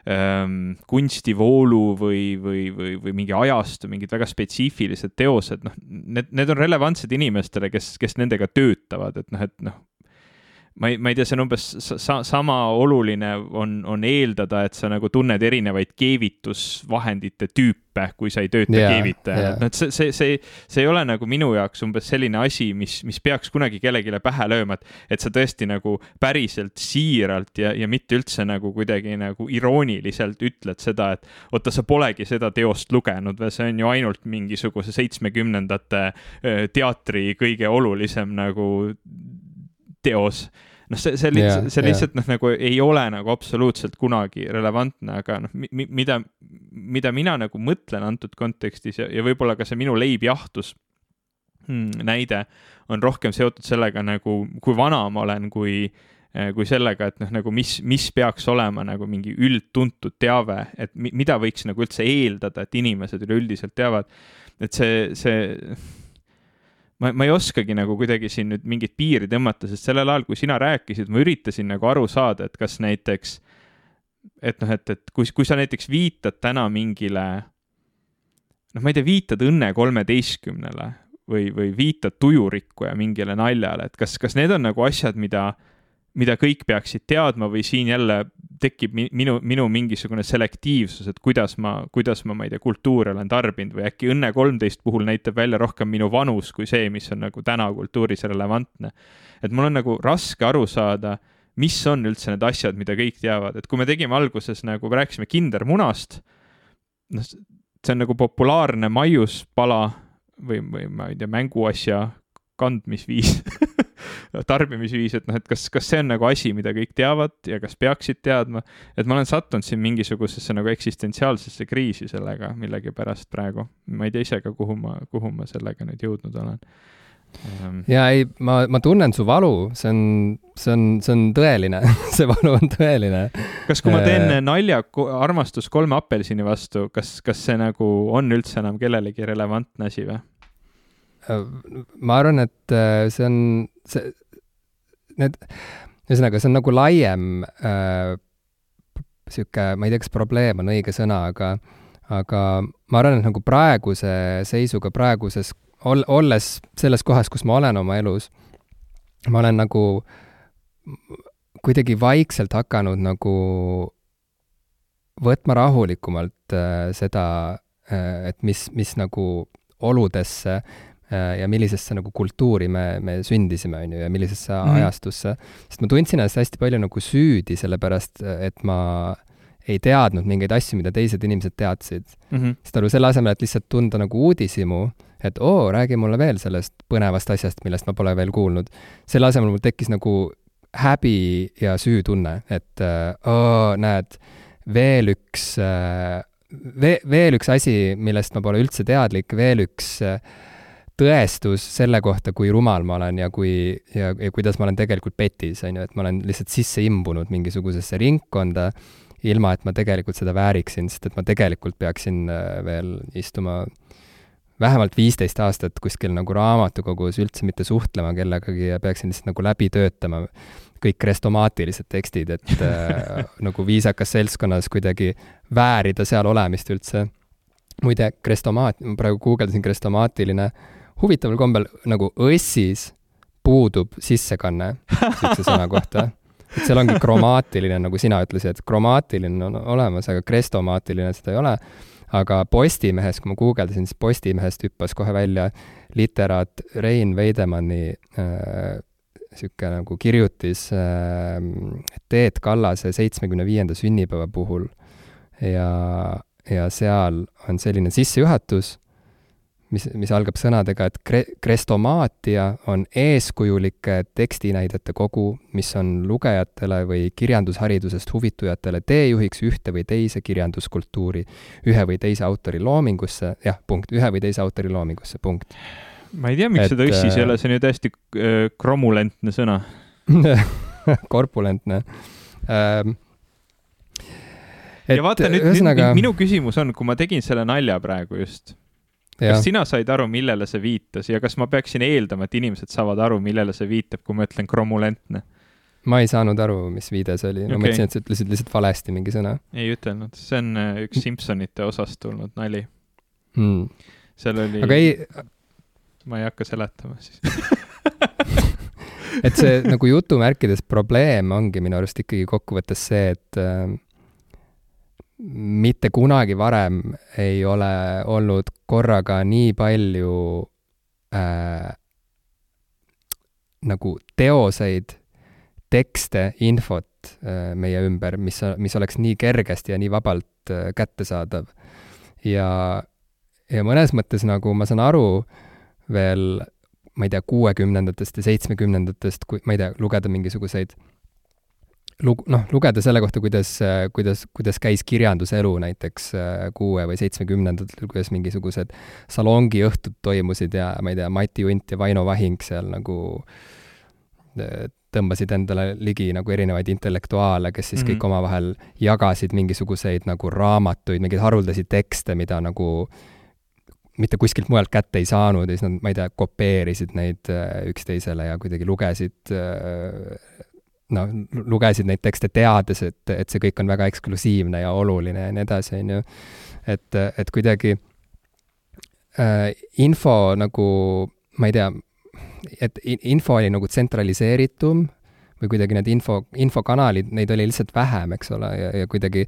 ähm, kunstivoolu või, või, või, või mingi ajastu, mingid väga spetsiifilised teosed, noh, need, need on relevantsed inimestele, kes, kes nendega töötavad, et noh, et noh ma ei, ma ei tea, see on umbes sa, sama oluline on, on eeldada, et sa nagu tunned erinevaid keevitusvahendite tüüpe, kui sa ei tööta yeah, keevitajana yeah., et noh, et see, see, see, see ei ole nagu minu jaoks umbes selline asi, mis, mis peaks kunagi kellelegi pähe lööma, et, et sa tõesti nagu päriselt siiralt ja, ja mitte üldse nagu kuidagi nagu irooniliselt ütled seda, et oota, sa polegi seda teost lugenud või see on ju ainult mingisuguse seitsmekümnendate teatri kõige olulisem nagu teos. noh, see, see lihtsalt yeah,, see lihtsalt yeah. noh, nagu ei ole nagu absoluutselt kunagi relevantne, aga noh, mida, mida mina nagu mõtlen antud kontekstis ja, ja võib-olla ka see minu leibjahtus hmm, näide on rohkem seotud sellega nagu, kui vana ma olen, kui eh, kui sellega, et noh, nagu mis, mis peaks olema nagu mingi üldtuntud teave, et mida võiks nagu üldse eeldada, et inimesed üleüldiselt teavad. et see, see ma, ma ei oskagi nagu kuidagi siin nüüd mingit piiri tõmmata, sest sellel ajal, kui sina rääkisid, ma üritasin nagu aru saada, et kas näiteks, et noh, et, et kui, kui sa näiteks viitad täna mingile, noh, ma ei tea, viitad Õnne kolmeteistkümnele või, või viitad tujurikkuja mingile naljale, et kas, kas need on nagu asjad, mida mida kõik peaksid teadma või siin jälle tekib minu, minu mingisugune selektiivsus, et kuidas ma, kuidas ma, ma ei tea, kultuuri olen tarbinud või äkki Õnne kolmteist puhul näitab välja rohkem minu vanus kui see, mis on nagu täna kultuuris relevantne. et mul on nagu raske aru saada, mis on üldse need asjad, mida kõik teavad, et kui me tegime alguses nagu, rääkisime kindermunast, noh, see on nagu populaarne maiuspala või, või ma ei tea, mänguasja kandmisviis tarbimisviis, et noh, et kas, kas see on nagu asi, mida kõik teavad ja kas peaksid teadma. et ma olen sattunud siin mingisugusesse nagu eksistentsiaalsesse kriisi sellega millegipärast praegu. ma ei tea ise ka, kuhu ma, kuhu ma sellega nüüd jõudnud olen um.... ja ei, ma, ma tunnen su valu, see on, see on, see on tõeline see valu on tõeline. kas, kui ma teen äh... nalja armastus kolme apelsini vastu, kas, kas see nagu on üldse enam kellelegi relevantne asi või? Äh, ma arvan, et äh, see on, see, need, ühesõnaga, see on nagu laiem äh, sihuke, ma ei tea, kas probleem on õige sõna, aga, aga ma arvan, et nagu praeguse seisuga, praeguses, ol-, olles selles kohas, kus ma olen oma elus, ma olen nagu kuidagi vaikselt hakanud nagu võtma rahulikumalt äh, seda äh,, et mis, mis nagu oludesse ja millisesse nagu kultuuri me, me sündisime, on ju, ja millisesse mm. ajastusse. sest ma tundsin ennast hästi palju nagu süüdi, sellepärast et ma ei teadnud mingeid asju, mida teised inimesed teadsid mm. -hmm. sest nagu selle asemel, et lihtsalt tunda nagu uudishimu, et oo, räägi mulle veel sellest põnevast asjast, millest ma pole veel kuulnud, selle asemel mul tekkis nagu häbi ja süütunne, et äh, oo, näed, veel üks äh, veel, veel üks asi, millest ma pole üldse teadlik, veel üks äh, tõestus selle kohta, kui rumal ma olen ja kui, ja, ja kuidas ma olen tegelikult petis, on ju, et ma olen lihtsalt sisse imbunud mingisugusesse ringkonda, ilma et ma tegelikult seda vääriksin, sest et ma tegelikult peaksin äh, veel istuma vähemalt viisteist aastat kuskil nagu raamatukogus, üldse mitte suhtlema kellegagi ja peaksin lihtsalt nagu läbi töötama kõik krestomaatilised tekstid, et äh, nagu viisakas seltskonnas kuidagi väärida seal olemist üldse. muide, krestomaat, ma praegu guugeldasin krestomaatiline äh, huvitaval kombel nagu õssis puudub sissekanne niisuguse sõna kohta. et seal ongi kromaatiline, nagu sina ütlesid, et kromaatiline on olemas, aga krestomaatiline seda ei ole. aga Postimehes, kui ma guugeldasin, siis Postimehest hüppas kohe välja literaat Rein Veidemanni äh, nagu kirjutis äh, Teet Kallase seitsmekümne viienda sünnipäeva puhul ja, ja seal on selline sissejuhatus mis, mis algab sõnadega, et kre-, krestomaatia on eeskujulike tekstinäidete kogu, mis on lugejatele või kirjandusharidusest huvitujatele teejuhiks ühte või teise kirjanduskultuuri, ühe või teise autori loomingusse, jah, punkt, ühe või teise autori loomingusse, punkt. ma ei tea, miks et, seda õssis ei ole, see on ju täiesti äh, kromulentne sõna korpulentne ähm, ja vaata nüüd ühesõnaga..., nüüd minu küsimus on, kui ma tegin selle nalja praegu just, kas sina said aru, millele see viitas ja kas ma peaksin eeldama, et inimesed saavad aru, millele see viitab, kui ma ütlen kromulentne? ma ei saanud aru, mis viide see oli, ma okay. mõtlesin, et sa ütlesid lihtsalt valesti mingi sõna. ei ütelnud, see on äh, üks Simsonite osast tulnud nali mm.. seal oli. aga ei. ma ei hakka seletama siis et see nagu jutumärkides probleem ongi minu arust ikkagi kokkuvõttes see, et äh, mitte kunagi varem ei ole olnud korraga nii palju äh, nagu teoseid, tekste, infot äh, meie ümber, mis, mis oleks nii kergesti ja nii vabalt äh, kättesaadav. ja, ja mõnes mõttes nagu ma saan aru veel, ma ei tea, kuuekümnendatest ja seitsmekümnendatest, kui, ma ei tea, lugeda mingisuguseid äh, lug-, noh, lugeda selle kohta, kuidas, kuidas, kuidas käis kirjanduselu näiteks äh, kuue- või seitsmekümnendatel, kuidas mingisugused salongiõhtud toimusid ja ma ei tea, Mati Unt ja Vaino Vahing seal nagu äh, tõmbasid endale ligi nagu erinevaid intellektuaale, kes siis mm -hmm. kõik omavahel jagasid mingisuguseid nagu raamatuid, mingeid haruldasi tekste, mida nagu mitte kuskilt mujalt kätte ei saanud ja siis nad, ma ei tea, kopeerisid neid äh, üksteisele ja kuidagi lugesid noh, lugesid neid tekste teades, et, et see kõik on väga eksklusiivne ja oluline ja nii edasi, on ju. et, et kuidagi äh, info nagu, ma ei tea, et info oli nagu tsentraliseeritum või kuidagi need info, infokanalid, neid oli lihtsalt vähem, eks ole, ja, ja kuidagi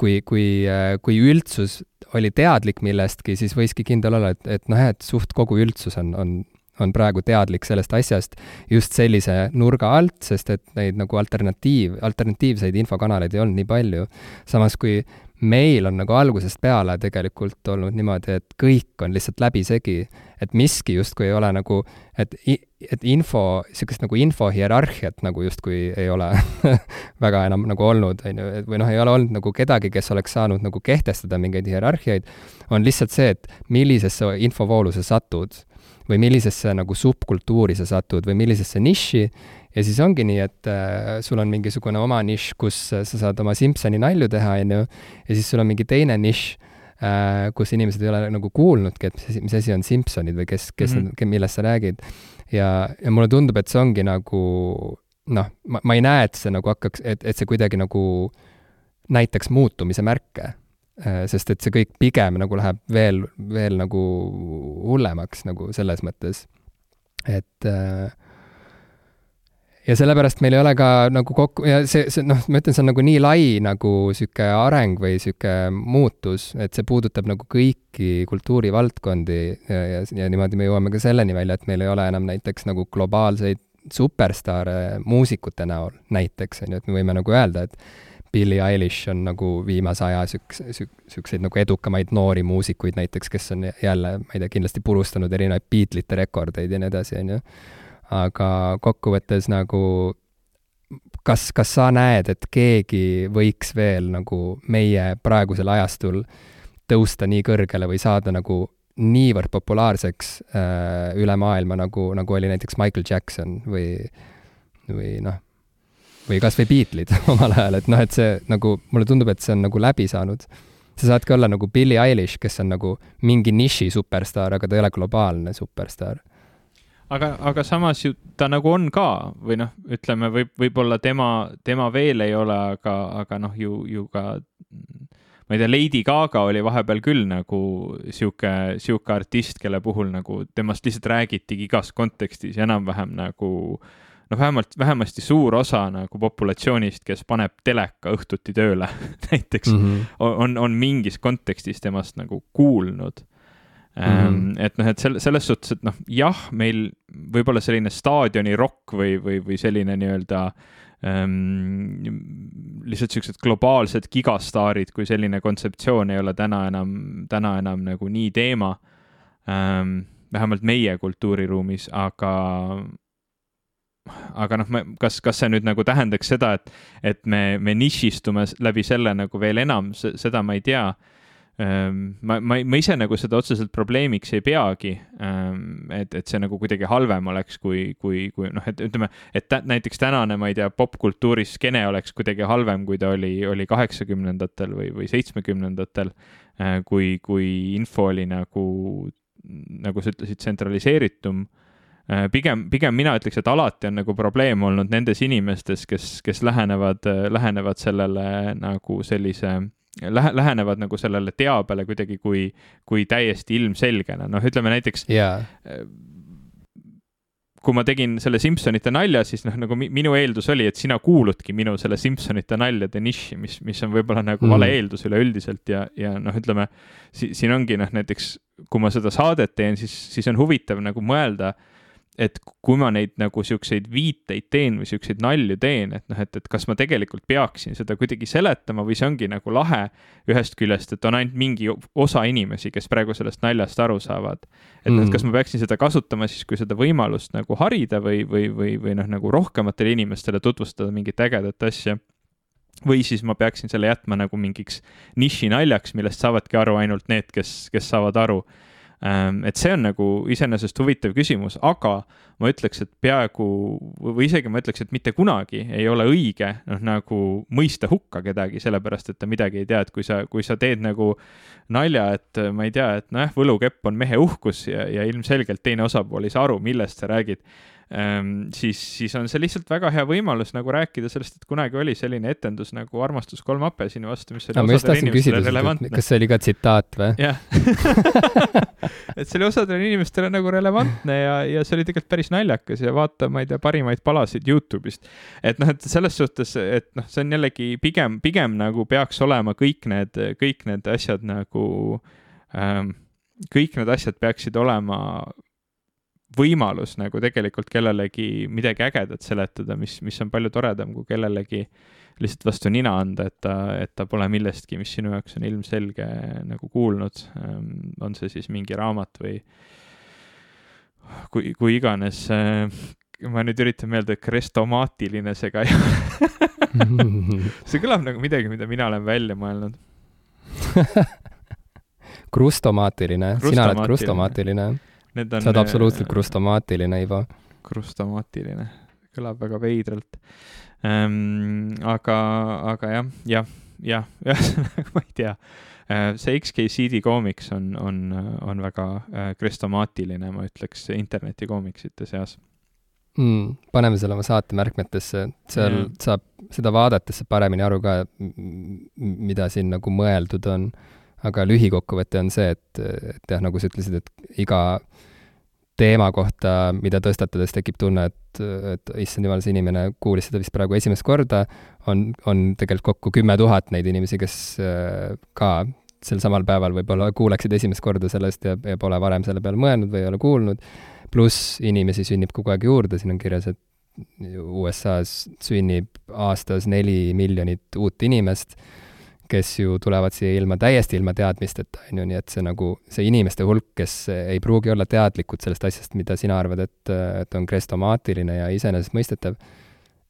kui, kui, äh, kui üldsus oli teadlik millestki, siis võiski kindel olla, et, et noh, et suht kogu üldsus on, on on praegu teadlik sellest asjast just sellise nurga alt, sest et neid nagu alternatiiv, alternatiivseid infokanaleid ei olnud nii palju. samas kui meil on nagu algusest peale tegelikult olnud niimoodi, et kõik on lihtsalt läbisegi, et miski justkui ei ole nagu, et, et info, niisugust nagu infohierarhiat nagu justkui ei ole väga enam nagu olnud, on ju, või noh, ei ole olnud nagu kedagi, kes oleks saanud nagu kehtestada mingeid hierarhiaid, on lihtsalt see, et millisesse infovoolu sa satud või millisesse nagu subkultuuri sa satud või millisesse niši ja siis ongi nii, et äh, sul on mingisugune oma nišš, kus sa saad oma Simsoni nalju teha, on ju, ja siis sul on mingi teine nišš äh,, kus inimesed ei ole nagu kuulnudki, et mis, mis asi on Simsonid või kes, kes mm, -hmm. millest sa räägid. ja, ja mulle tundub, et see ongi nagu noh, ma, ma ei näe, et see nagu hakkaks, et, et see kuidagi nagu näitaks muutumise märke Äh, sest et see kõik pigem nagu läheb veel, veel nagu hullemaks nagu selles mõttes, et äh, ja sellepärast meil ei ole ka nagu kokku, ja see, see noh, ma ütlen, see on nagu nii lai nagu niisugune areng või niisugune muutus, et see puudutab nagu kõiki kultuurivaldkondi ja, ja, ja niimoodi me jõuame ka selleni välja, et meil ei ole enam näiteks nagu globaalseid superstaare muusikute näol näiteks, on ju, et me võime nagu öelda, et Billie Eilish on nagu viimase aja siukse, siukseid nagu edukamaid noori muusikuid näiteks, kes on jälle, ma ei tea, kindlasti purustanud erinevaid Beatlesite rekordeid ja nii edasi, on ju. aga kokkuvõttes nagu kas, kas sa näed, et keegi võiks veel nagu meie praegusel ajastul tõusta nii kõrgele või saada nagu niivõrd populaarseks äh, üle maailma, nagu, nagu oli näiteks Michael Jackson või, või noh, või kas või Beatlesid omal ajal, et noh, et see nagu, mulle tundub, et see on nagu läbi saanud. sa saadki olla nagu Billie Eilish, kes on nagu mingi niši superstaar, aga ta ei ole globaalne superstaar. aga, aga samas ju ta nagu on ka või noh, ütleme, võib, võib-olla tema, tema veel ei ole, aga, aga noh, ju, ju ka ma ei tea, Lady Gaga oli vahepeal küll nagu sihuke, sihuke artist, kelle puhul nagu temast lihtsalt räägitigi igas kontekstis ja enam-vähem nagu äh, noh, vähemalt, vähemasti suur osa nagu populatsioonist, kes paneb teleka õhtuti tööle näiteks mm, -hmm. on, on mingis kontekstis temast nagu kuulnud mm. -hmm. et noh, et selle, selles suhtes, et noh, jah, meil võib-olla selline staadioni rokk või, või, või selline nii-öelda ähm, lihtsalt siuksed globaalsed gigastaarid, kui selline kontseptsioon ei ole täna enam, täna enam nagu nii teema ähm,. vähemalt meie kultuuriruumis, aga aga noh, kas, kas see nüüd nagu tähendaks seda, et, et me, me nišistume läbi selle nagu veel enam, seda ma ei tea. Ehm, ma, ma, ma ise nagu seda otseselt probleemiks ei peagi. Ehm, et, et see nagu kuidagi halvem oleks, kui, kui, kui noh, et ütleme, et tä, näiteks tänane, ma ei tea, popkultuuris skeene oleks kuidagi halvem, kui ta oli, oli kaheksakümnendatel või, või seitsmekümnendatel. Ehm, kui, kui info oli nagu, nagu sa ütlesid, tsentraliseeritum pigem, pigem mina ütleks, et alati on nagu probleem olnud nendes inimestes, kes, kes lähenevad, lähenevad sellele nagu sellise lähe-, lähenevad nagu sellele teabele kuidagi kui, kui täiesti ilmselgena, noh, ütleme näiteks yeah. kui ma tegin selle Simsonite nalja, siis noh, nagu minu eeldus oli, et sina kuuludki minu selle Simsonite naljade nišši, mis, mis on võib-olla nagu mm. vale eeldus üleüldiselt ja, ja noh, ütleme si, siin ongi noh, näiteks kui ma seda saadet teen, siis, siis on huvitav nagu mõelda äh, et kui ma neid nagu siukseid viiteid teen või siukseid nalju teen, et noh, et, et kas ma tegelikult peaksin seda kuidagi seletama või see ongi nagu lahe ühest küljest, et on ainult mingi osa inimesi, kes praegu sellest naljast aru saavad. et noh, mm., et kas ma peaksin seda kasutama siis kui seda võimalust nagu harida või, või, või, või noh, nagu rohkematele inimestele tutvustada mingit ägedat asja või siis ma peaksin selle jätma nagu mingiks nišinaljaks, millest saavadki aru ainult need, kes, kes saavad aru et see on nagu iseenesest huvitav küsimus, aga ma ütleks, et peaaegu või isegi ma ütleks, et mitte kunagi ei ole õige noh, nagu mõista hukka kedagi, sellepärast et ta midagi ei tea, et kui sa, kui sa teed nagu nalja, et ma ei tea, et nojah, võlukepp on mehe uhkus ja, ja ilmselgelt teine osapool ei saa aru, millest sa räägid siis, siis on see lihtsalt väga hea võimalus nagu rääkida sellest, et kunagi oli selline etendus nagu Armastus kolm apelsini vastu, mis oli no, osadele inimestele relevantne. kas see oli ka tsitaat või? jah et see oli osadele inimestele nagu relevantne ja, ja see oli tegelikult päris naljakas ja vaata, ma ei tea, parimaid palasid Youtube'ist. et noh, et selles suhtes, et noh, see on jällegi pigem, pigem nagu peaks olema kõik need, kõik need asjad nagu ähm, kõik need asjad peaksid olema võimalus nagu tegelikult kellelegi midagi ägedat seletada, mis, mis on palju toredam kui kellelegi lihtsalt vastu nina anda, et ta, et ta pole millestki, mis sinu jaoks on ilmselge nagu kuulnud. Ähm, on see siis mingi raamat või kui, kui iganes. Äh, ma nüüd üritan meelde, krestomaatiline see ka ei ole see kõlab nagu midagi, mida mina olen välja mõelnud krustomaatiline, sina oled krustomaatiline Need on. sa oled absoluutselt äh, krustomaatiline, Ivo. krustomaatiline, kõlab väga veidralt ähm,. aga, aga jah, jah, jah, ühesõnaga ma ei tea äh, see XKCD koomiks on, on, on väga äh, krestomaatiline, ma ütleks, internetikoomiksite seas mm,. paneme selle oma saate märkmetesse, seal yeah. saab seda vaadates paremini aru ka, mida siin nagu mõeldud on. Aga lühikokkuvõte on see, et, et jah, nagu sa ütlesid, et iga teema kohta, mida tõstatades tekib tunne, et, et issand jumal, see inimene kuulis seda vist praegu esimest korda, on, on tegelikult kokku kümme tuhat neid inimesi, kes ka sel samal päeval võib-olla kuuleksid esimest korda sellest ja, ja pole varem selle peale mõelnud või ei ole kuulnud, pluss inimesi sünnib kogu aeg juurde, siin on kirjas, et USA-s sünnib aastas neli miljonit uut inimest kes ju tulevad siia ilma, täiesti ilma teadmisteta, on ju, nii et see nagu, see inimeste hulk, kes ei pruugi olla teadlikud sellest asjast, mida sina arvad, et, et on krestomaatiline ja iseenesestmõistetav,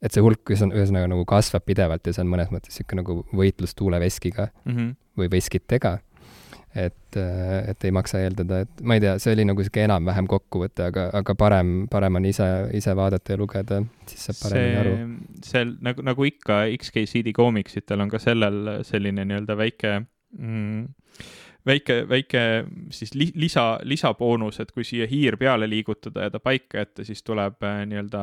et see hulk ühesõnaga nagu kasvab pidevalt ja see on mõnes mõttes niisugune nagu võitlus tuuleveskiga mm -hmm. või veskitega et, et ei maksa eeldada, et ma ei tea, see oli nagu niisugune enam-vähem kokkuvõte, aga, aga parem, parem on ise, ise vaadata ja lugeda, siis saab paremini aru. see nagu, nagu ikka XKCD koomiksitel on ka sellel selline nii-öelda väike mm, väike, väike siis li, lisa, lisaboonus, et kui siia hiir peale liigutada ja ta paika jätta, siis tuleb äh, nii-öelda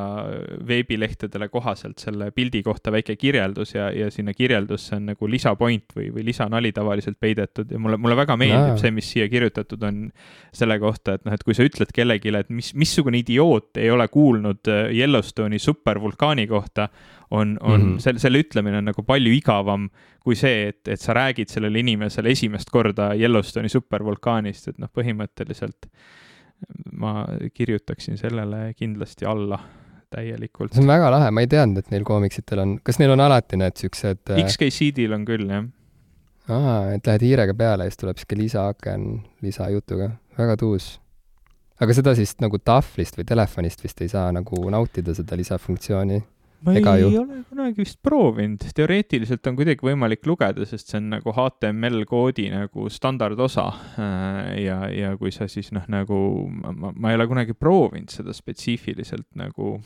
veebilehtedele kohaselt selle pildi kohta väike kirjeldus ja, ja sinna kirjeldusse on nagu lisapoint või, või lisanali tavaliselt peidetud ja mulle, mulle väga meeldib no. see, mis siia kirjutatud on selle kohta, et noh, et kui sa ütled kellelegi, et mis, missugune idioot ei ole kuulnud äh, Yellowstone'i supervulkaani kohta, on, on mm -hmm. selle, selle ütlemine on nagu palju igavam kui see, et, et sa räägid sellele inimesele esimest korda Yellowstone'i supervulkaanist, et noh, põhimõtteliselt ma kirjutaksin sellele kindlasti alla täielikult. see on väga lahe, ma ei teadnud, et neil koomiksitel on, kas neil on alati need siuksed äh, XKCD-l on küll, jah. aa, et lähed hiirega peale ja siis tuleb siuke lisaaken lisajutuga, väga tuus. aga seda siis nagu tahvlist või telefonist vist ei saa nagu nautida, seda lisafunktsiooni ma Ega ei ju. ole kunagi vist proovinud, teoreetiliselt on kuidagi võimalik lugeda, sest see on nagu HTML koodi nagu standardosa. ja, ja kui sa siis noh, nagu ma, ma ei ole kunagi proovinud seda spetsiifiliselt nagu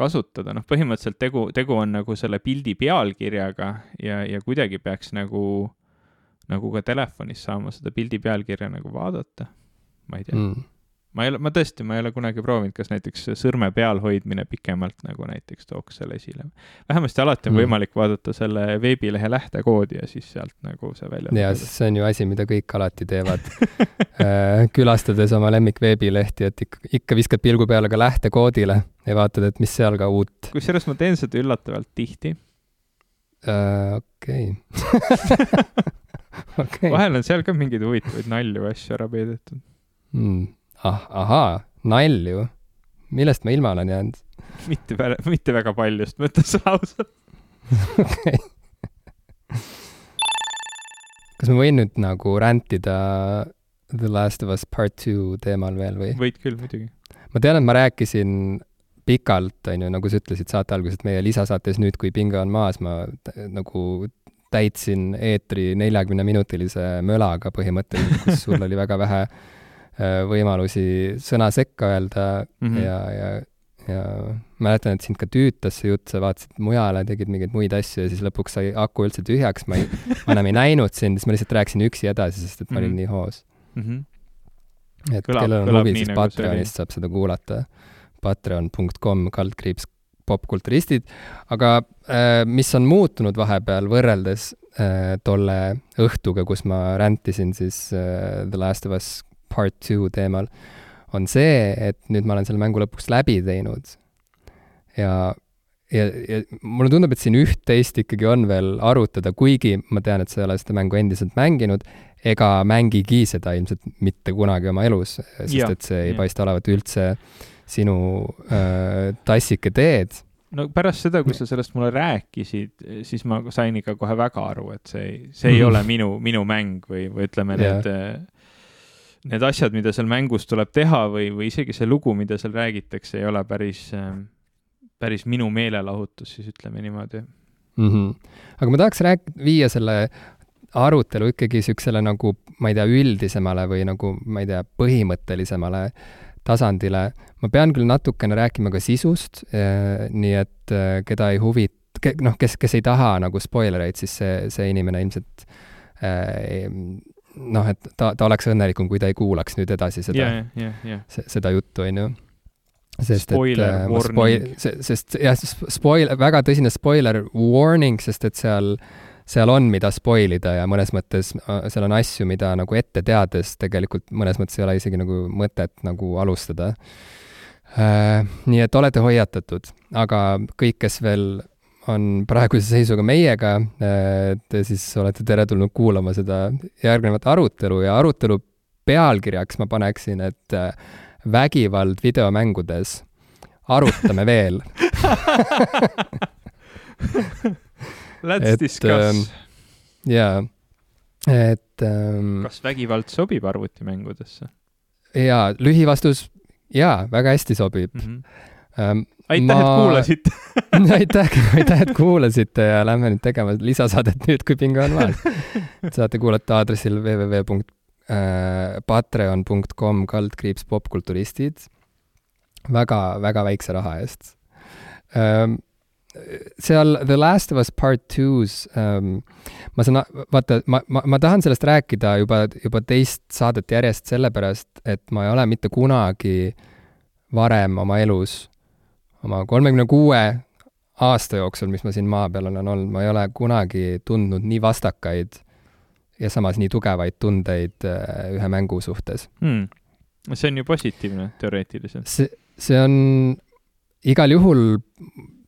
kasutada, noh, põhimõtteliselt tegu, tegu on nagu selle pildi pealkirjaga ja, ja kuidagi peaks nagu, nagu ka telefonis saama seda pildi pealkirja nagu vaadata. ma ei tea mm. Ma ei ole, ma tõesti, ma ei ole kunagi proovinud, kas näiteks sõrme peal hoidmine pikemalt nagu näiteks tooks selle esile. vähemasti alati on Mm. võimalik vaadata selle veebilehe lähtekoodi ja siis sealt nagu see välja ja see on ju asi, mida kõik alati teevad Äh, külastades oma lemmikveebilehti, et ikka, ikka viskad pilgu peale ka lähtekoodile ja vaatad, et mis seal ka uut. kusjuures ma teen seda üllatavalt tihti. Äh, okei. okei. vahel on seal ka mingeid huvitavaid nalju asju ära peidetud. mm.. Ah, ahaa, nalju. millest ma ilma olen jäänud? mitte, mitte väga paljust, ma ütlen sulle ausalt. okei. kas ma võin nüüd nagu rändida The Last of Us Part Two teemal veel või? võid küll, muidugi. ma tean, et ma rääkisin pikalt, on ju, nagu sa ütlesid saate alguses, et meie lisasaates Nüüd, kui pinge on maas, ma nagu täitsin eetri neljakümneminutilise mölaga põhimõtteliselt, kus sul oli väga vähe äh, võimalusi sõna sekka öelda mm. -hmm. ja, ja, ja mäletan, et sind ka tüütas see jutt, sa vaatasid mujale, tegid mingeid muid asju ja siis lõpuks sai aku üldse tühjaks, ma ei, ma enam ei näinud sind, siis ma lihtsalt rääkisin üksi edasi, sest et ma olin Mhm. nii hoos. mm. -hmm. et Kõlab- kellel on huvi, siis nagu. Patreonist saab seda kuulata. Patreon.com kaldkriips popkulturistid, aga äh, mis on muutunud vahepeal võrreldes äh, tolle õhtuga, kus ma räntisin siis äh, The Last of Us Part Two teemal, on see, et nüüd ma olen selle mängu lõpuks läbi teinud. ja, ja, ja mulle tundub, et siin üht-teist ikkagi on veel arutada, kuigi ma tean, et sa ei ole seda mängu endiselt mänginud, ega mängigi seda ilmselt mitte kunagi oma elus, sest Jah, et see ei jah. paista olevat üldse sinu äh, tassike teed. no pärast seda, kui sa sellest mulle rääkisid, siis ma sain ikka kohe väga aru, et see ei, see ei Mhm. ole minu, minu mäng või, või ütleme, Jah. need, need asjad, mida seal mängus tuleb teha või, või isegi see lugu, mida seal räägitakse, ei ole päris, päris minu meelelahutus, siis ütleme niimoodi. mm. -hmm. aga ma tahaks rääk-, viia selle arutelu ikkagi niisugusele nagu, ma ei tea, üldisemale või nagu, ma ei tea, põhimõttelisemale tasandile. ma pean küll natukene rääkima ka sisust, nii et eh, keda ei huvita, noh, kes, kes ei taha nagu spoilereid, siis see, see inimene ilmselt eh, noh, et ta, ta oleks õnnelikum, kui ta ei kuulaks nüüd edasi seda jah, jah, jah. seda juttu, on ju. sest Spoiler et äh, warning. spoi-, sest jah, spoil-, väga tõsine spoiler warning, sest et seal, seal on, mida spoil ida ja mõnes mõttes äh, seal on asju, mida nagu ette teades tegelikult mõnes mõttes ei ole isegi nagu mõtet nagu alustada äh,. nii et olete hoiatatud, aga kõik, kes veel on praeguse seisuga meiega, te siis olete teretulnud kuulama seda järgnevat arutelu ja arutelu pealkirjaks ma paneksin, et äh, vägivald videomängudes. arutame veel Let's Et, discuss ähm, jaa, et ähm, kas vägivald sobib arvutimängudesse jaa, lühivastus jaa, väga hästi sobib mm? -hmm. Ähm, aitäh ma..., et kuulasite aitäh, aitäh, et kuulasite ja lähme nüüd tegema lisasaadet nüüd, kui pinge on maas. saate kuulata aadressil www.patreon.com kaldkriips popkulturistid väga, väga väikse raha eest ähm,. seal The Last of Us Part Two's ähm, ma saan, vaata, ma, ma, ma tahan sellest rääkida juba, juba teist saadet järjest sellepärast, et ma ei ole mitte kunagi varem oma elus oma kolmekümne kuue aasta jooksul, mis ma siin maa peal olen olnud, ma ei ole kunagi tundnud nii vastakaid ja samas nii tugevaid tundeid äh, ühe mängu suhtes hmm.. see on ju positiivne teoreetiliselt. see, see on igal juhul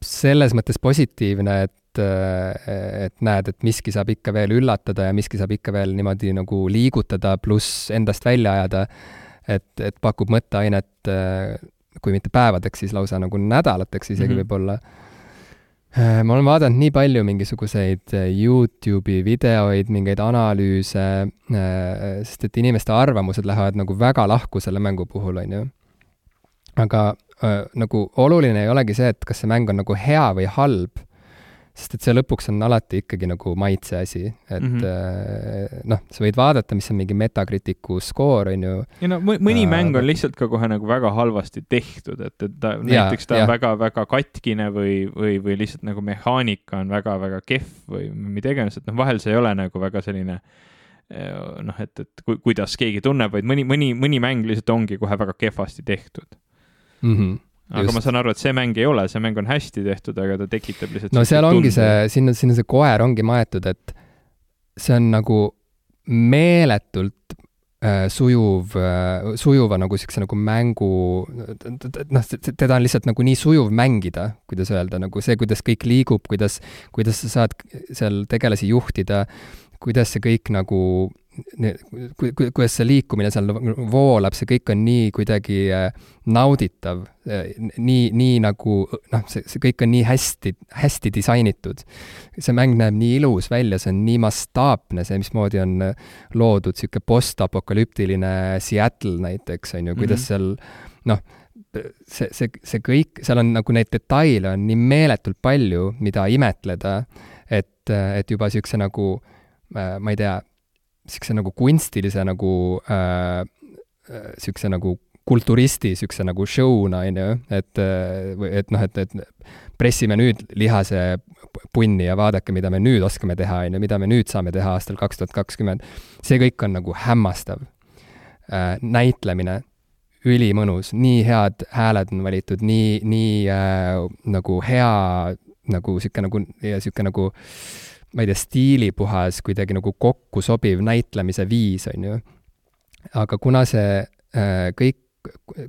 selles mõttes positiivne, et äh, et näed, et miski saab ikka veel üllatada ja miski saab ikka veel niimoodi nagu liigutada, pluss endast välja ajada, et, et pakub mõtteainet äh, kui mitte päevadeks, siis lausa nagu nädalateks isegi mm -hmm. võib-olla. ma olen vaadanud nii palju mingisuguseid Youtube'i videoid, mingeid analüüse, sest et inimeste arvamused lähevad nagu väga lahku selle mängu puhul, on ju. aga, äh, nagu oluline ei olegi see, et kas see mäng on nagu hea või halb sest et see lõpuks on alati ikkagi nagu maitse asi, et mm -hmm. noh, sa võid vaadata, mis on mingi Metacriticu skoor, on ju. ja no mõni äh, mäng on lihtsalt ka kohe nagu väga halvasti tehtud, et, et ta ja, näiteks ta on väga-väga katkine või, või, või lihtsalt nagu mehaanika on väga-väga kehv või mida iganes, et noh, vahel see ei ole nagu väga selline äh, noh, et, et ku, kuidas keegi tunneb, vaid mõni, mõni, mõni mäng lihtsalt ongi kohe väga kehvasti tehtud mm. -hmm aga Just. ma saan aru, et see mäng ei ole, see mäng on hästi tehtud, aga ta tekitab lihtsalt no seal ongi tundu. see, sinna, sinna see koer ongi maetud, et see on nagu meeletult äh, sujuv äh,, sujuva nagu niisuguse nagu mängu, noh, teda on lihtsalt nagu nii sujuv mängida, kuidas öelda, nagu see, kuidas kõik liigub, kuidas, kuidas sa saad seal tegelasi juhtida, kuidas see kõik nagu kuidas see liikumine seal voolab, see kõik on nii kuidagi äh, nauditav, äh, nii, nii nagu noh, see, see kõik on nii hästi, hästi disainitud. see mäng näeb nii ilus välja, see on nii mastaapne, see, mismoodi on äh, loodud niisugune postapokalüptiline Seattle näiteks, on ju, kuidas -hmm. seal noh, see, see, see kõik, seal on nagu neid detaile on nii meeletult palju, mida imetleda, et, et juba niisuguse nagu ma ei tea, niisuguse nagu kunstilise nagu äh,, niisuguse äh, nagu kulturisti niisuguse nagu show'na, on ju, et, äh, et noh, et, et pressime nüüd lihase punni ja vaadake, mida me nüüd oskame teha, on ju, mida me nüüd saame teha aastal kaks tuhat kakskümmend. see kõik on nagu hämmastav äh,. näitlemine, ülimõnus, nii head hääled on valitud, nii, nii äh, nagu hea nagu niisugune nagu niisugune nagu äh, ma ei tea, stiilipuhas, kuidagi nagu kokku sobiv näitlemise viis, on ju. aga kuna see äh, kõik,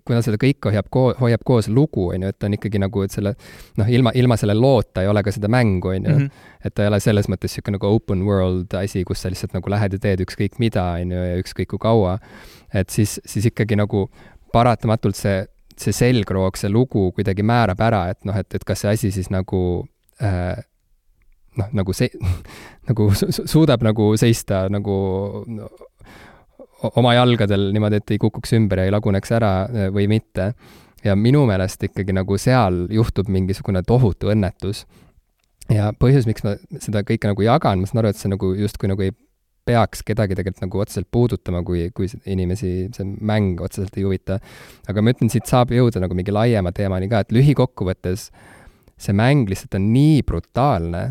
kuna seda kõike hoiab koo-, hoiab koos lugu, on ju, et ta on ikkagi nagu, et selle noh, ilma, ilma selle loota ei ole ka seda mängu, on ju. Mhm. et ta ei ole selles mõttes niisugune nagu open world asi, kus sa lihtsalt nagu lähed ja teed ükskõik mida, on ju, ja ükskõik kui kaua. et siis, siis ikkagi nagu paratamatult see, see selgroog, see lugu kuidagi määrab ära, et noh, et, et kas see asi siis nagu äh, noh, nagu see, nagu su suudab nagu seista nagu no, oma jalgadel niimoodi, et ei kukuks ümber ja ei laguneks ära eh, või mitte. ja minu meelest ikkagi nagu seal juhtub mingisugune tohutu õnnetus. ja põhjus, miks ma seda kõike nagu jagan, ma saan aru, et see nagu justkui nagu ei peaks kedagi tegelikult nagu otseselt puudutama, kui, kui inimesi see mäng otseselt ei huvita. aga ma ütlen, siit saab jõuda nagu mingi laiema teemani ka, et lühikokkuvõttes see mäng lihtsalt on nii brutaalne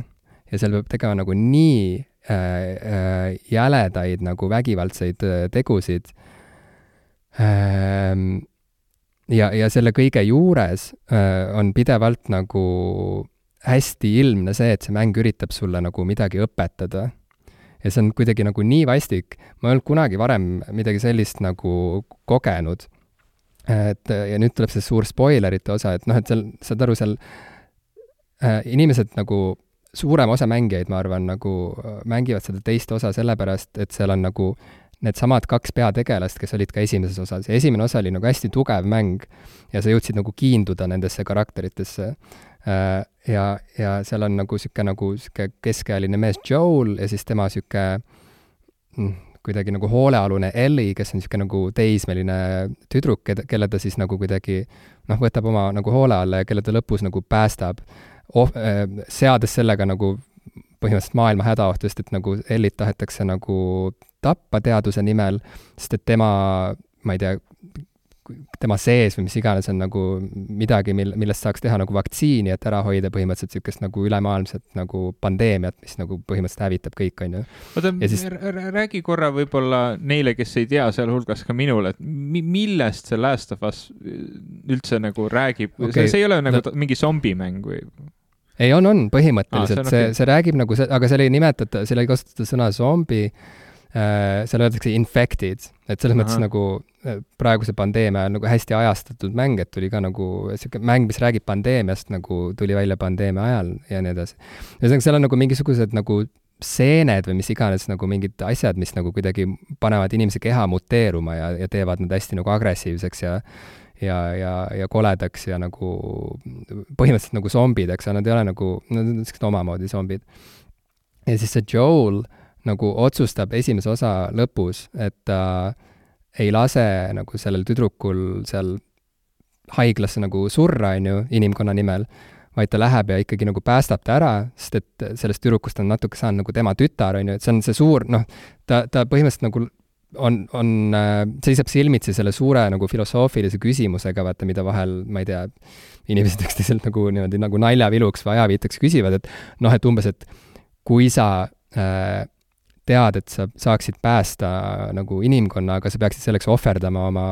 ja seal peab tegema nagu nii äh, äh, jäledaid nagu vägivaldseid äh, tegusid ähm,. ja, ja selle kõige juures äh, on pidevalt nagu hästi ilmne see, et see mäng üritab sulle nagu midagi õpetada. ja see on kuidagi nagu nii vastik, ma ei olnud kunagi varem midagi sellist nagu kogenud. et ja nüüd tuleb see suur spoilerite osa, et noh, et seal, saad aru, seal äh, inimesed nagu suurem osa mängijaid, ma arvan, nagu äh, mängivad seda teist osa sellepärast, et seal on nagu needsamad kaks peategelast, kes olid ka esimeses osas ja esimene osa oli nagu hästi tugev mäng ja sa jõudsid nagu kiinduda nendesse karakteritesse. Äh, ja, ja seal on nagu niisugune nagu niisugune keskealine mees Joel ja siis tema niisugune mm, kuidagi nagu hoolealune Ellie, kes on niisugune nagu teismeline tüdruk, kelle ta siis nagu kuidagi noh, võtab oma nagu hoole alla ja kelle ta lõpus nagu päästab oh-, seades sellega nagu põhimõtteliselt maailma hädaohtu, sest et nagu Ellit tahetakse nagu tappa teaduse nimel, sest et tema, ma ei tea, tema sees või mis iganes on nagu midagi, mil, millest saaks teha nagu vaktsiini, et ära hoida põhimõtteliselt niisugust nagu ülemaailmset nagu pandeemiat, mis nagu põhimõtteliselt hävitab kõik, on ju. oota, siis... räägi korra võib-olla neile, kes ei tea, sealhulgas ka minule, et mi-, millest see Last of Us üldse nagu räägib okay., see ei ole nagu no... mingi zombimäng või? ei, on, on, põhimõtteliselt ah,, see, okay. see räägib nagu see, aga seal ei nimetata, seal ei kasutata sõna zombi äh,, seal öeldakse infected, et selles Aha. mõttes nagu äh, praeguse pandeemia ajal nagu hästi ajastatud mäng, et tuli ka nagu niisugune mäng, mis räägib pandeemiast, nagu tuli välja pandeemia ajal ja nii edasi. ühesõnaga, seal on nagu mingisugused nagu seened või mis iganes nagu mingid asjad, mis nagu kuidagi panevad inimese keha muteeruma ja, ja teevad nad hästi nagu agressiivseks ja ja, ja, ja koledaks ja nagu põhimõtteliselt nagu zombid, eks nad ei ole nagu, nad on niisugused omamoodi zombid. ja siis see Joel nagu otsustab esimese osa lõpus, et ta ei lase nagu sellel tüdrukul seal haiglasse nagu surra, on ju, inimkonna nimel, vaid ta läheb ja ikkagi nagu päästab ta ära, sest et sellest tüdrukust on natuke saanud nagu tema tütar, on ju, et see on see suur, noh, ta, ta põhimõtteliselt nagu on, on äh,, seisab silmitsi selle suure nagu filosoofilise küsimusega, vaata, mida vahel, ma ei tea, inimesed üksteiselt nagu niimoodi nagu naljaviluks või ajaviiteks küsivad, et noh, et umbes, et kui sa äh, tead, et sa saaksid päästa nagu inimkonna, aga sa peaksid selleks ohverdama oma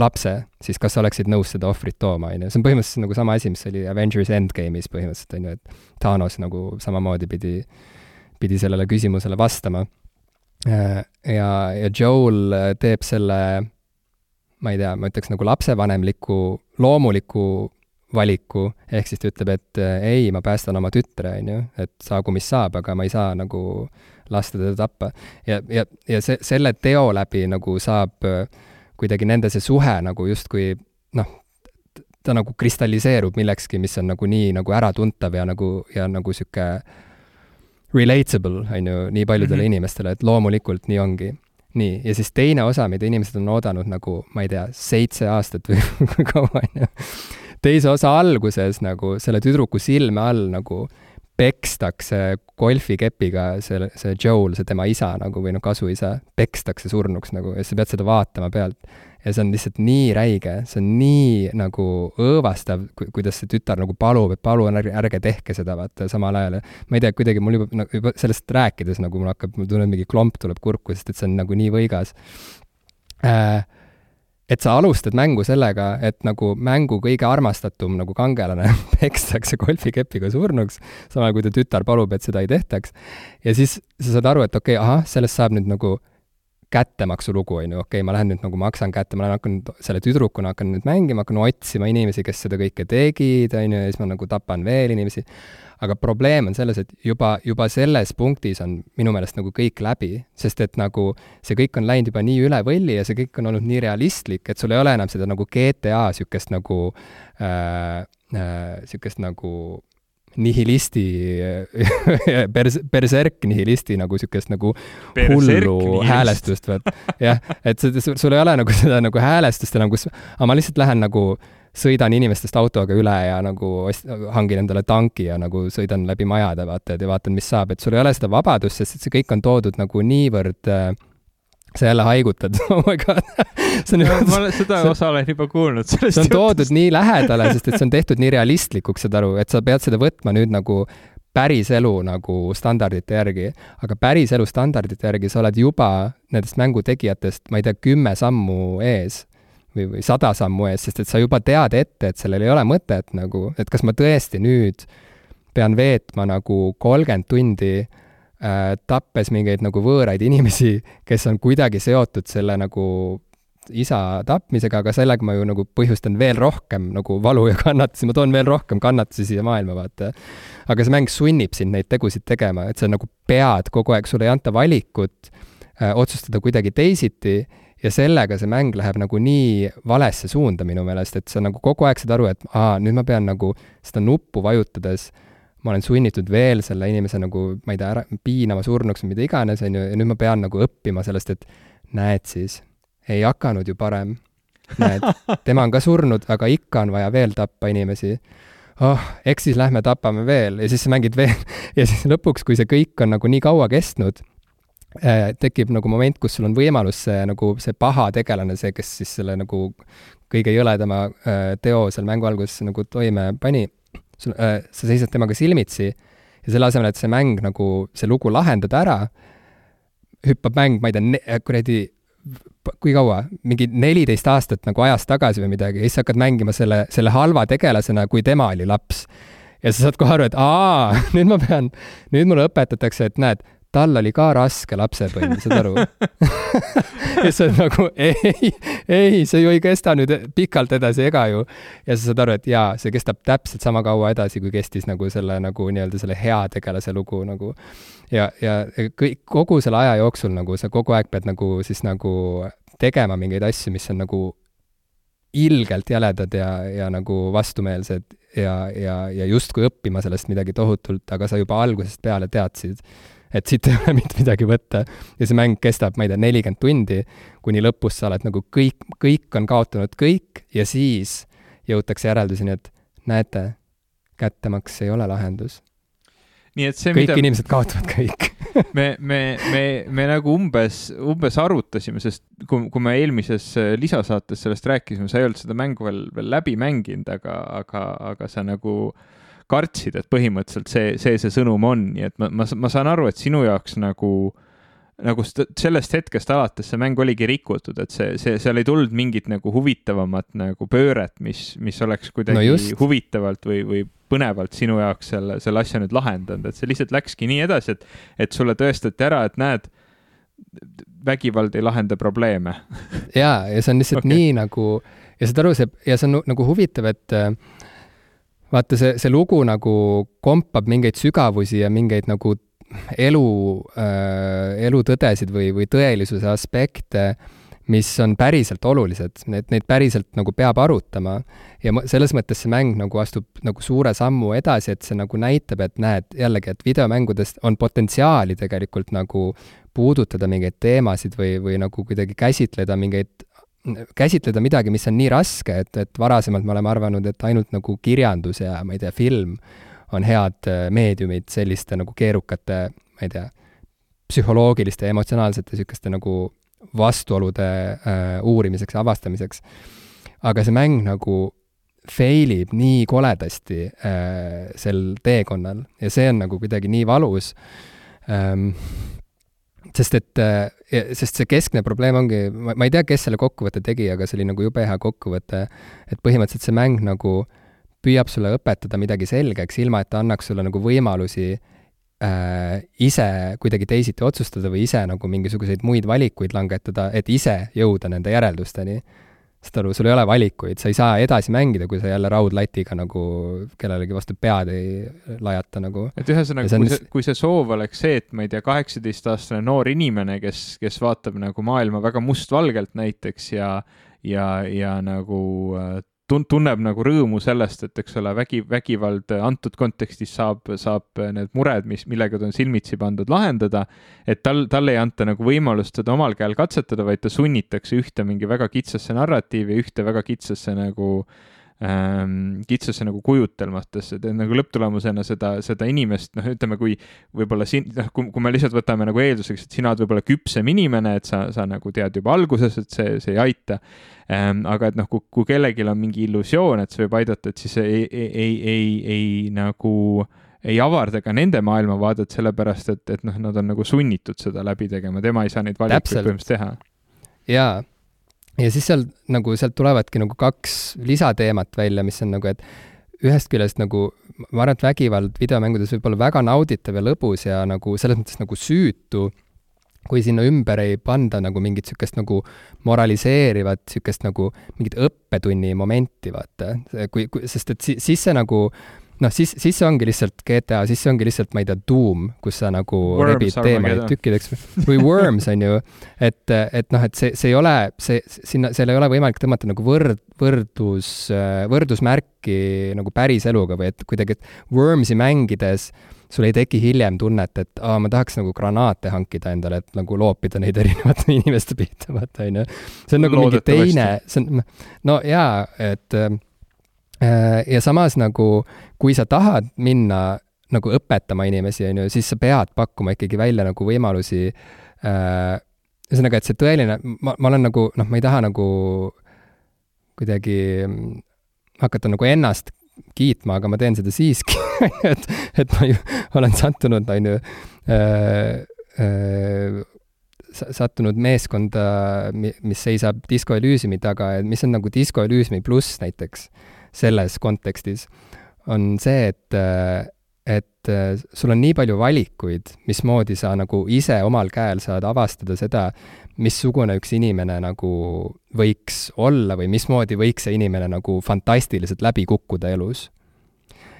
lapse, siis kas sa oleksid nõus seda ohvrit tooma, on ju, see on põhimõtteliselt nagu sama asi, mis oli Avengers Endgame'is põhimõtteliselt, on ju, et Thanos nagu samamoodi pidi, pidi sellele küsimusele vastama. Äh, ja, ja Joel äh, teeb selle, ma ei tea, ma ütleks nagu lapsevanemliku, loomuliku valiku, ehk siis ta ütleb, et äh, ei, ma päästan oma tütre, on ju, et saagu mis saab, aga ma ei saa nagu lasta teda tappa. ja, ja, ja see, selle teo läbi nagu saab kuidagi nende see suhe nagu justkui noh, ta nagu kristalliseerub millekski, mis on nagu nii nagu äratuntav ja nagu, ja nagu niisugune relatable, on ju, nii paljudele mm -hmm. inimestele, et loomulikult nii ongi. nii, ja siis teine osa, mida inimesed on oodanud nagu, ma ei tea, seitse aastat või kui kaua, on ju. teise osa alguses nagu selle tüdruku silme all nagu pekstakse golfikepiga see, see Joel, see tema isa nagu või noh, kasuisa, pekstakse surnuks nagu ja sa pead seda vaatama pealt ja see on lihtsalt nii räige, see on nii nagu õõvastav, kuidas see tütar nagu palub, et palun ärge, ärge tehke seda, vaata, samal ajal. ma ei tea, kuidagi mul juba, nagu juba sellest rääkides nagu mul hakkab, mul tunneb mingi klomp tuleb kurku, sest et see on nagu nii võigas äh,. Et sa alustad mängu sellega, et nagu mängu kõige armastatum nagu kangelane pekstakse golfikepiga surnuks, samal ajal kui ta tütar palub, et seda ei tehtaks. ja siis sa saad aru, et okei okay,, ahah, sellest saab nüüd nagu kättemaksulugu, on ju, okei okay,, ma lähen nüüd nagu maksan kätte, ma lähen hakkan selle tüdrukuna hakkan nüüd mängima, hakkan otsima inimesi, kes seda kõike tegid, on ju, ja siis ma nagu tapan veel inimesi. Aga probleem on selles, et juba, juba selles punktis on minu meelest nagu kõik läbi, sest et nagu see kõik on läinud juba nii üle võlli ja see kõik on olnud nii realistlik, et sul ei ole enam seda nagu GTA niisugust nagu äh, äh, niisugust nagu nihilisti pers-, berserk nihilisti nagu niisugust nagu hullu häälestust, vaat. jah, et see, sul ei ole nagu seda nagu häälestust enam, kus, aga ma lihtsalt lähen nagu sõidan inimestest autoga üle ja nagu ost-, hangin endale tanki ja nagu sõidan läbi majade, vaata, ja vaatan, mis saab, et sul ei ole seda vabadust, sest et see kõik on toodud nagu niivõrd äh, sa jälle haigutad oh my god see on juba ma olen seda see, osa olen juba kuulnud sellest see on toodud nii lähedale, sest et see on tehtud nii realistlikuks, saad aru, et sa pead seda võtma nüüd nagu päriselu nagu standardite järgi, aga päriselu standardite järgi sa oled juba nendest mängutegijatest, ma ei tea, kümme sammu ees või, või sada sammu ees, sest et sa juba tead ette, et sellel ei ole mõtet nagu, et kas ma tõesti nüüd pean veetma nagu kolmkümmend tundi äh, tappes mingeid nagu võõraid inimesi, kes on kuidagi seotud selle nagu isa tapmisega, aga sellega ma ju nagu põhjustan veel rohkem nagu valu ja kannatusi, ma toon veel rohkem kannatusi siia maailma, vaata. aga see mäng sunnib sind neid tegusid tegema, et sa nagu pead kogu aeg, sulle ei anta valikut äh, otsustada kuidagi teisiti ja sellega see mäng läheb nagu nii valesse suunda minu meelest, et sa nagu kogu aeg saad aru, et aa, nüüd ma pean nagu seda nuppu vajutades äh, ma olen sunnitud veel selle inimese nagu, ma ei tea, ära, piinama surnuks või mida iganes, on ju, ja nüüd ma pean nagu õppima sellest, et näed siis, ei hakanud ju parem. näed, tema on ka surnud, aga ikka on vaja veel tappa inimesi. oh, eks siis lähme tapame veel ja siis sa mängid veel ja siis lõpuks, kui see kõik on nagu nii kaua kestnud äh,, tekib nagu moment, kus sul on võimalus see nagu see paha tegelane, see, kes siis selle nagu kõige jõledama äh, teo seal mängu alguses nagu toime pani sul äh,, sa seisad temaga silmitsi ja selle asemel, et see mäng nagu, see lugu lahendada ära, hüppab mäng, ma ei tea, äh, kuradi kui kaua, mingi neliteist aastat nagu ajas tagasi või midagi ja siis hakkad mängima selle, selle halva tegelasena, kui tema oli laps. ja sa saad kohe aru, et aa, nüüd ma pean, nüüd mulle õpetatakse, et näed, tal oli ka raske lapsepõlv, saad aru ja sa oled nagu ei, ei, see ju ei kesta nüüd pikalt edasi ega ju. ja sa saad aru, et jaa, see kestab täpselt sama kaua edasi, kui kestis nagu selle nagu nii-öelda selle hea tegelase lugu nagu. ja, ja kõik, kogu selle aja jooksul nagu sa kogu aeg pead nagu siis nagu tegema mingeid asju, mis on nagu ilgelt jäledad ja, ja nagu vastumeelsed ja, ja, ja justkui õppima sellest midagi tohutult, aga sa juba algusest peale teadsid et siit ei ole mitte midagi võtta. ja see mäng kestab, ma ei tea, nelikümmend tundi, kuni lõpus sa oled nagu kõik, kõik on kaotanud kõik ja siis jõutakse järelduseni, et näete, kättemaks ei ole lahendus. nii et see, kõik mida... inimesed kaotavad kõik me, me, me, me nagu umbes, umbes arutasime, sest kui, kui me eelmises äh, lisasaates sellest rääkisime, sa ei olnud seda mängu veel, veel läbi mänginud, aga, aga, aga sa nagu kartsid, et põhimõtteliselt see, see see sõnum on, nii et ma, ma, ma saan aru, et sinu jaoks nagu nagu sellest hetkest alates see mäng oligi rikutud, et see, see, seal ei tulnud mingit nagu huvitavamat nagu pööret, mis, mis oleks kuidagi no huvitavalt või, või põnevalt sinu jaoks selle, selle asja nüüd lahendanud, et see lihtsalt läkski nii edasi, et, et sulle tõestati ära, et näed, vägivald ei lahenda probleeme ja, ja see on lihtsalt okay. nii nagu ja saad aru, see ja see on nagu huvitav, et äh, vaata, see, see lugu nagu kompab mingeid sügavusi ja mingeid nagu elu äh,, elutõdesid või, või tõelisuse aspekte, mis on päriselt olulised, need, neid päriselt nagu peab arutama. ja selles mõttes see mäng nagu astub nagu suure sammu edasi, et see nagu näitab, et näed, jällegi, et videomängudest on potentsiaali tegelikult nagu puudutada mingeid teemasid või, või nagu kuidagi käsitleda mingeid käsitleda midagi, mis on nii raske, et, et varasemalt me oleme arvanud, et ainult nagu kirjandus ja ma ei tea, film on head äh, meediumid selliste nagu keerukate, ma ei tea, psühholoogiliste emotsionaalsete niisuguste nagu vastuolude äh, uurimiseks avastamiseks. aga see mäng nagu fail ib nii koledasti äh, sel teekonnal ja see on nagu kuidagi nii valus ähm,. Sest et äh,, sest see keskne probleem ongi, ma, ei tea, kes selle kokkuvõtte tegi, aga see oli nagu jube hea kokkuvõte, et põhimõtteliselt see mäng nagu püüab sulle õpetada midagi selgeks, ilma et ta annaks sulle nagu võimalusi äh, ise kuidagi teisiti otsustada või ise nagu mingisuguseid muid valikuid langetada, et ise jõuda nende järeldusteni. Saad aru, sul ei ole valikuid, sa ei saa edasi mängida, kui sa jälle raudlatiga nagu kellelegi vastu pead ei lajata nagu. et ühesõnaga, kui see, kui see soov oleks see, et ma ei tea, kaheksateistaastane noor inimene, kes, kes vaatab nagu maailma väga mustvalgelt näiteks ja ja, ja nagu äh, tun-, tunneb nagu rõõmu sellest, et eks ole, vägi, vägivald antud kontekstis saab, saab need mured, mis, millega ta on silmitsi pandud, lahendada, et tal, talle ei anta nagu võimalust seda omal käel katsetada, vaid ta sunnitakse ühte mingi väga kitsasse narratiivi, ühte väga kitsasse nagu äh, kitsasse nagu kujutelmatesse, et nagu lõpptulemusena seda, seda inimest, noh, ütleme, kui võib-olla siin, noh, kui, kui me lihtsalt võtame nagu eelduseks, et sina oled võib-olla küpsem inimene, et sa, sa nagu tead juba alguses, et see, see ei aita ähm,. aga et noh, kui, kui kellelgi on mingi illusioon, et see võib aidata, et siis ei, ei, ei, ei, ei nagu ei avarda ka nende maailmavaadet, sellepärast et, et noh, nad on nagu sunnitud seda läbi tegema, tema ei saa neid valikuid põhimõtteliselt teha. jaa ja siis seal nagu, sealt tulevadki nagu kaks lisateemat välja, mis on nagu, et ühest küljest nagu ma arvan, et vägivald videomängudes võib olla väga nauditav ja lõbus ja nagu selles mõttes nagu süütu, kui sinna ümber ei panda nagu mingit niisugust nagu moraliseerivat, niisugust nagu mingit õppetunni momenti, vaata. kui, kui, sest et si-, siis see nagu noh, siis, siis see ongi lihtsalt GTA, siis see ongi lihtsalt, ma ei tea, Doom, kus sa nagu Worms rebid teemaid tükkideks või Worms on ju, et, et noh, et see, see ei ole, see, sinna, seal ei ole võimalik tõmmata nagu võrd, võrdus, võrdusmärki nagu päris eluga või et kuidagi, et Wormsi mängides sul ei teki hiljem tunnet, et aa, ma tahaks nagu granaate hankida endale, et nagu loopida neid erinevate inimeste pihta, vaata, on ju. see on nagu mingi teine, see on, no jaa, et Äh, ja samas nagu, kui sa tahad minna nagu õpetama inimesi, on ju, siis sa pead pakkuma ikkagi välja nagu võimalusi äh,, ühesõnaga, et see tõeline, ma, ma olen nagu, noh, ma ei taha nagu kuidagi hakata nagu ennast kiitma, aga ma teen seda siiski et, et ma ju olen sattunud, on ju äh,, äh, sattunud meeskonda, mis seisab Disco Elysiumi taga, et mis on nagu Disco Elysiumi pluss näiteks selles kontekstis, on see, et, et sul on nii palju valikuid, mismoodi sa nagu ise omal käel saad avastada seda, missugune üks inimene nagu võiks olla või mismoodi võiks see inimene nagu fantastiliselt läbi kukkuda elus.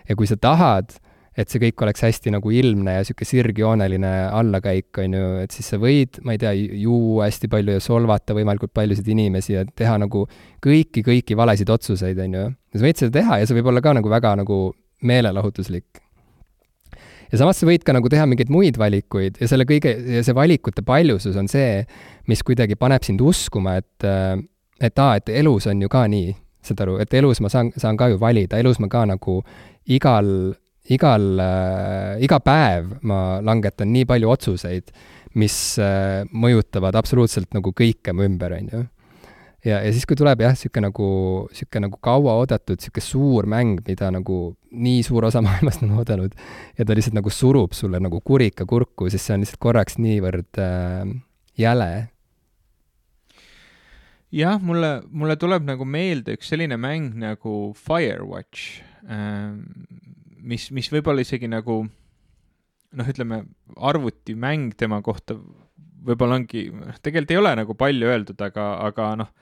ja kui sa tahad et see kõik oleks hästi nagu ilmne ja niisugune sirgjooneline allakäik, on ju, et siis sa võid, ma ei tea, juua hästi palju ja solvata võimalikult paljusid inimesi ja teha nagu kõiki, kõiki valesid otsuseid, on ju. ja sa võid seda teha ja see võib olla ka nagu väga nagu meelelahutuslik. ja samas sa võid ka nagu teha mingeid muid valikuid ja selle kõige, see valikute paljusus on see, mis kuidagi paneb sind uskuma, et et aa, et elus on ju ka nii saad aru, et elus ma saan, saan ka ju valida, elus ma ka nagu igal, igal äh,, iga päev ma langetan nii palju otsuseid, mis äh, mõjutavad absoluutselt nagu kõike mu ümber, on ju ja, ja siis, kui tuleb jah, niisugune nagu, niisugune nagu kauaoodatud niisugune suur mäng, mida nagu nii suur osa maailmast on oodanud, ja ta lihtsalt nagu surub sulle nagu kurika kurku, siis see on lihtsalt korraks niivõrd äh, jäle. jah, mulle, mulle tuleb nagu meelde üks selline mäng nagu Firewatch äh,, mis, mis võib-olla isegi nagu noh, ütleme arvutimäng tema kohta võib-olla ongi, tegelikult ei ole nagu palju öeldud, aga, aga noh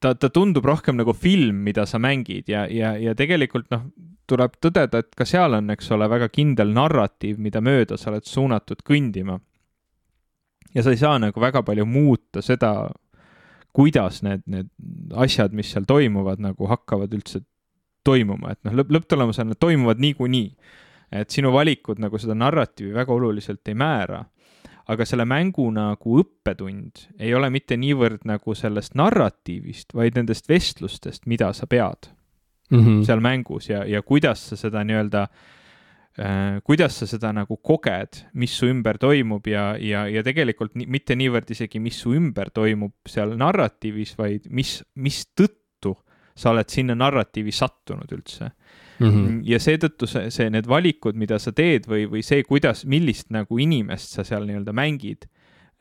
ta, ta tundub rohkem nagu film, mida sa mängid ja, ja, ja tegelikult noh, tuleb tõdeda, et ka seal on, eks ole, väga kindel narratiiv, mida mööda sa oled suunatud kõndima. ja sa ei saa nagu väga palju muuta seda, kuidas need, need asjad, mis seal toimuvad, nagu hakkavad üldse toimuma, et noh, lõpp, lõpptulemusena need toimuvad niikuinii. et sinu valikud nagu seda narratiivi väga oluliselt ei määra aga selle mängu nagu õppetund ei ole mitte niivõrd nagu sellest narratiivist, vaid nendest vestlustest, mida sa pead mm -hmm. seal mängus ja, ja kuidas sa seda nii-öelda äh, kuidas sa seda nagu koged, mis su ümber toimub ja, ja, ja tegelikult ni, mitte niivõrd isegi, mis su ümber toimub seal narratiivis, vaid mis, mis tõttu sa oled sinna narratiivi sattunud üldse mm. -hmm. ja seetõttu see, see, need valikud, mida sa teed või, või see, kuidas, millist nagu inimest sa seal nii-öelda mängid,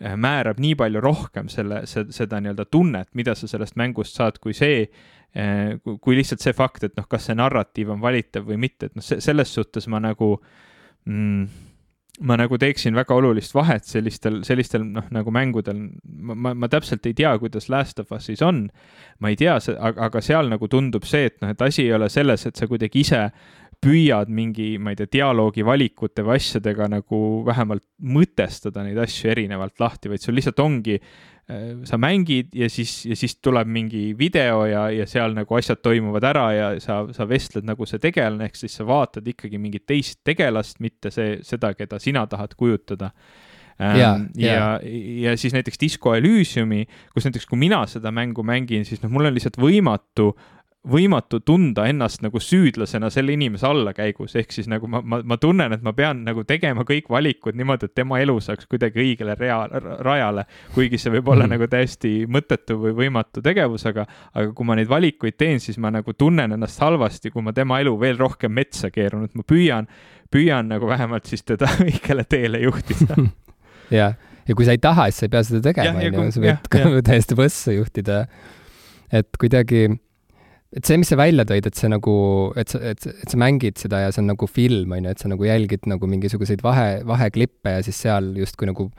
äh, määrab nii palju rohkem selle, seda nii-öelda tunnet, mida sa sellest mängust saad, kui see, äh, kui lihtsalt see fakt, et noh, kas see narratiiv on valitav või mitte, et noh, selles suhtes ma nagu mm, ma nagu teeksin väga olulist vahet sellistel, sellistel noh, nagu mängudel, ma, ma, ma täpselt ei tea, kuidas Last of Us'is on, ma ei tea, aga, seal nagu tundub see, et noh, et asi ei ole selles, et sa kuidagi ise püüad mingi, ma ei tea, dialoogi valikute või asjadega nagu vähemalt mõtestada neid asju erinevalt lahti, vaid sul lihtsalt ongi Äh, sa mängid ja siis, ja siis tuleb mingi video ja, ja seal nagu asjad toimuvad ära ja sa, sa vestled nagu see tegelane, ehk siis sa vaatad ikkagi mingit teist tegelast, mitte see, seda, keda sina tahad kujutada. Ähm, ja, ja, ja, ja siis näiteks Disco Elysiumi, kus näiteks, kui mina seda mängu mängin, siis noh, mul on lihtsalt võimatu võimatu tunda ennast nagu süüdlasena selle inimese allakäigus, ehk siis nagu ma, ma, ma tunnen, et ma pean nagu tegema kõik valikud niimoodi, et tema elu saaks kuidagi õigele rea, rajale, kuigi see võib olla mm. nagu täiesti mõttetu või võimatu tegevus, aga, aga kui ma neid valikuid teen, siis ma nagu tunnen ennast halvasti, kui ma tema elu veel rohkem metsa keerun, et ma püüan, püüan nagu vähemalt siis teda õigele teele juhtida. Jah, ja kui sa ei taha, siis sa ei pea seda tegema, onju, sa võid ka täiesti võssa juhtida. et kuidagi et see, mis sa välja tõid, et see nagu, et sa, et, et sa mängid seda ja see on nagu film, on ju, et sa nagu jälgid nagu mingisuguseid vahe, vaheklippe ja siis seal justkui nagu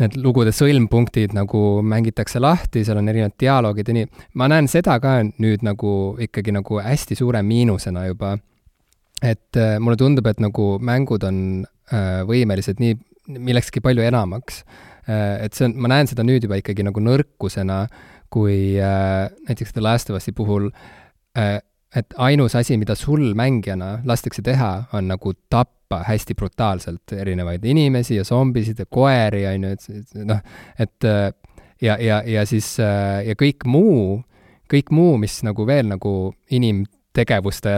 need lugude sõlmpunktid nagu mängitakse lahti, seal on erinevad dialoogid ja nii. ma näen seda ka nüüd nagu ikkagi nagu hästi suure miinusena juba. et äh, mulle tundub, et nagu mängud on äh, võimelised nii, millekski palju enamaks äh,. et see on, ma näen seda nüüd juba ikkagi nagu nõrkusena kui äh, näiteks The Last of Us'i puhul äh,, et ainus asi, mida sul mängijana lastakse teha, on nagu tappa hästi brutaalselt erinevaid inimesi ja zombisid ja koeri, on ju, et noh, et äh, ja, ja, ja siis äh, ja kõik muu, kõik muu, mis nagu veel nagu inimtegevuste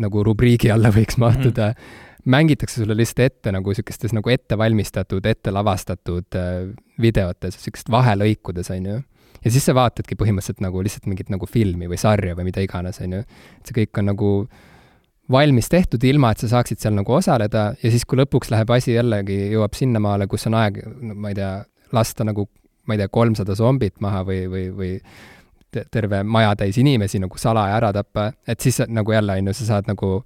nagu rubriigi alla võiks mahtuda mm, -hmm. mängitakse sulle lihtsalt ette nagu niisugustes nagu ettevalmistatud, ette lavastatud äh, videotes, niisugustes vahelõikudes, on ju ja siis sa vaatadki põhimõtteliselt nagu lihtsalt mingit nagu filmi või sarja või mida iganes, on ju. et see kõik on nagu valmis tehtud, ilma et sa saaksid seal nagu osaleda ja siis, kui lõpuks läheb asi jällegi, jõuab sinnamaale, kus on aeg, no ma ei tea, lasta nagu, ma ei tea, kolmsada zombit maha või, või, või terve majatäis inimesi nagu salaja ära tappa, et siis nagu jälle, on ju, sa saad nagu,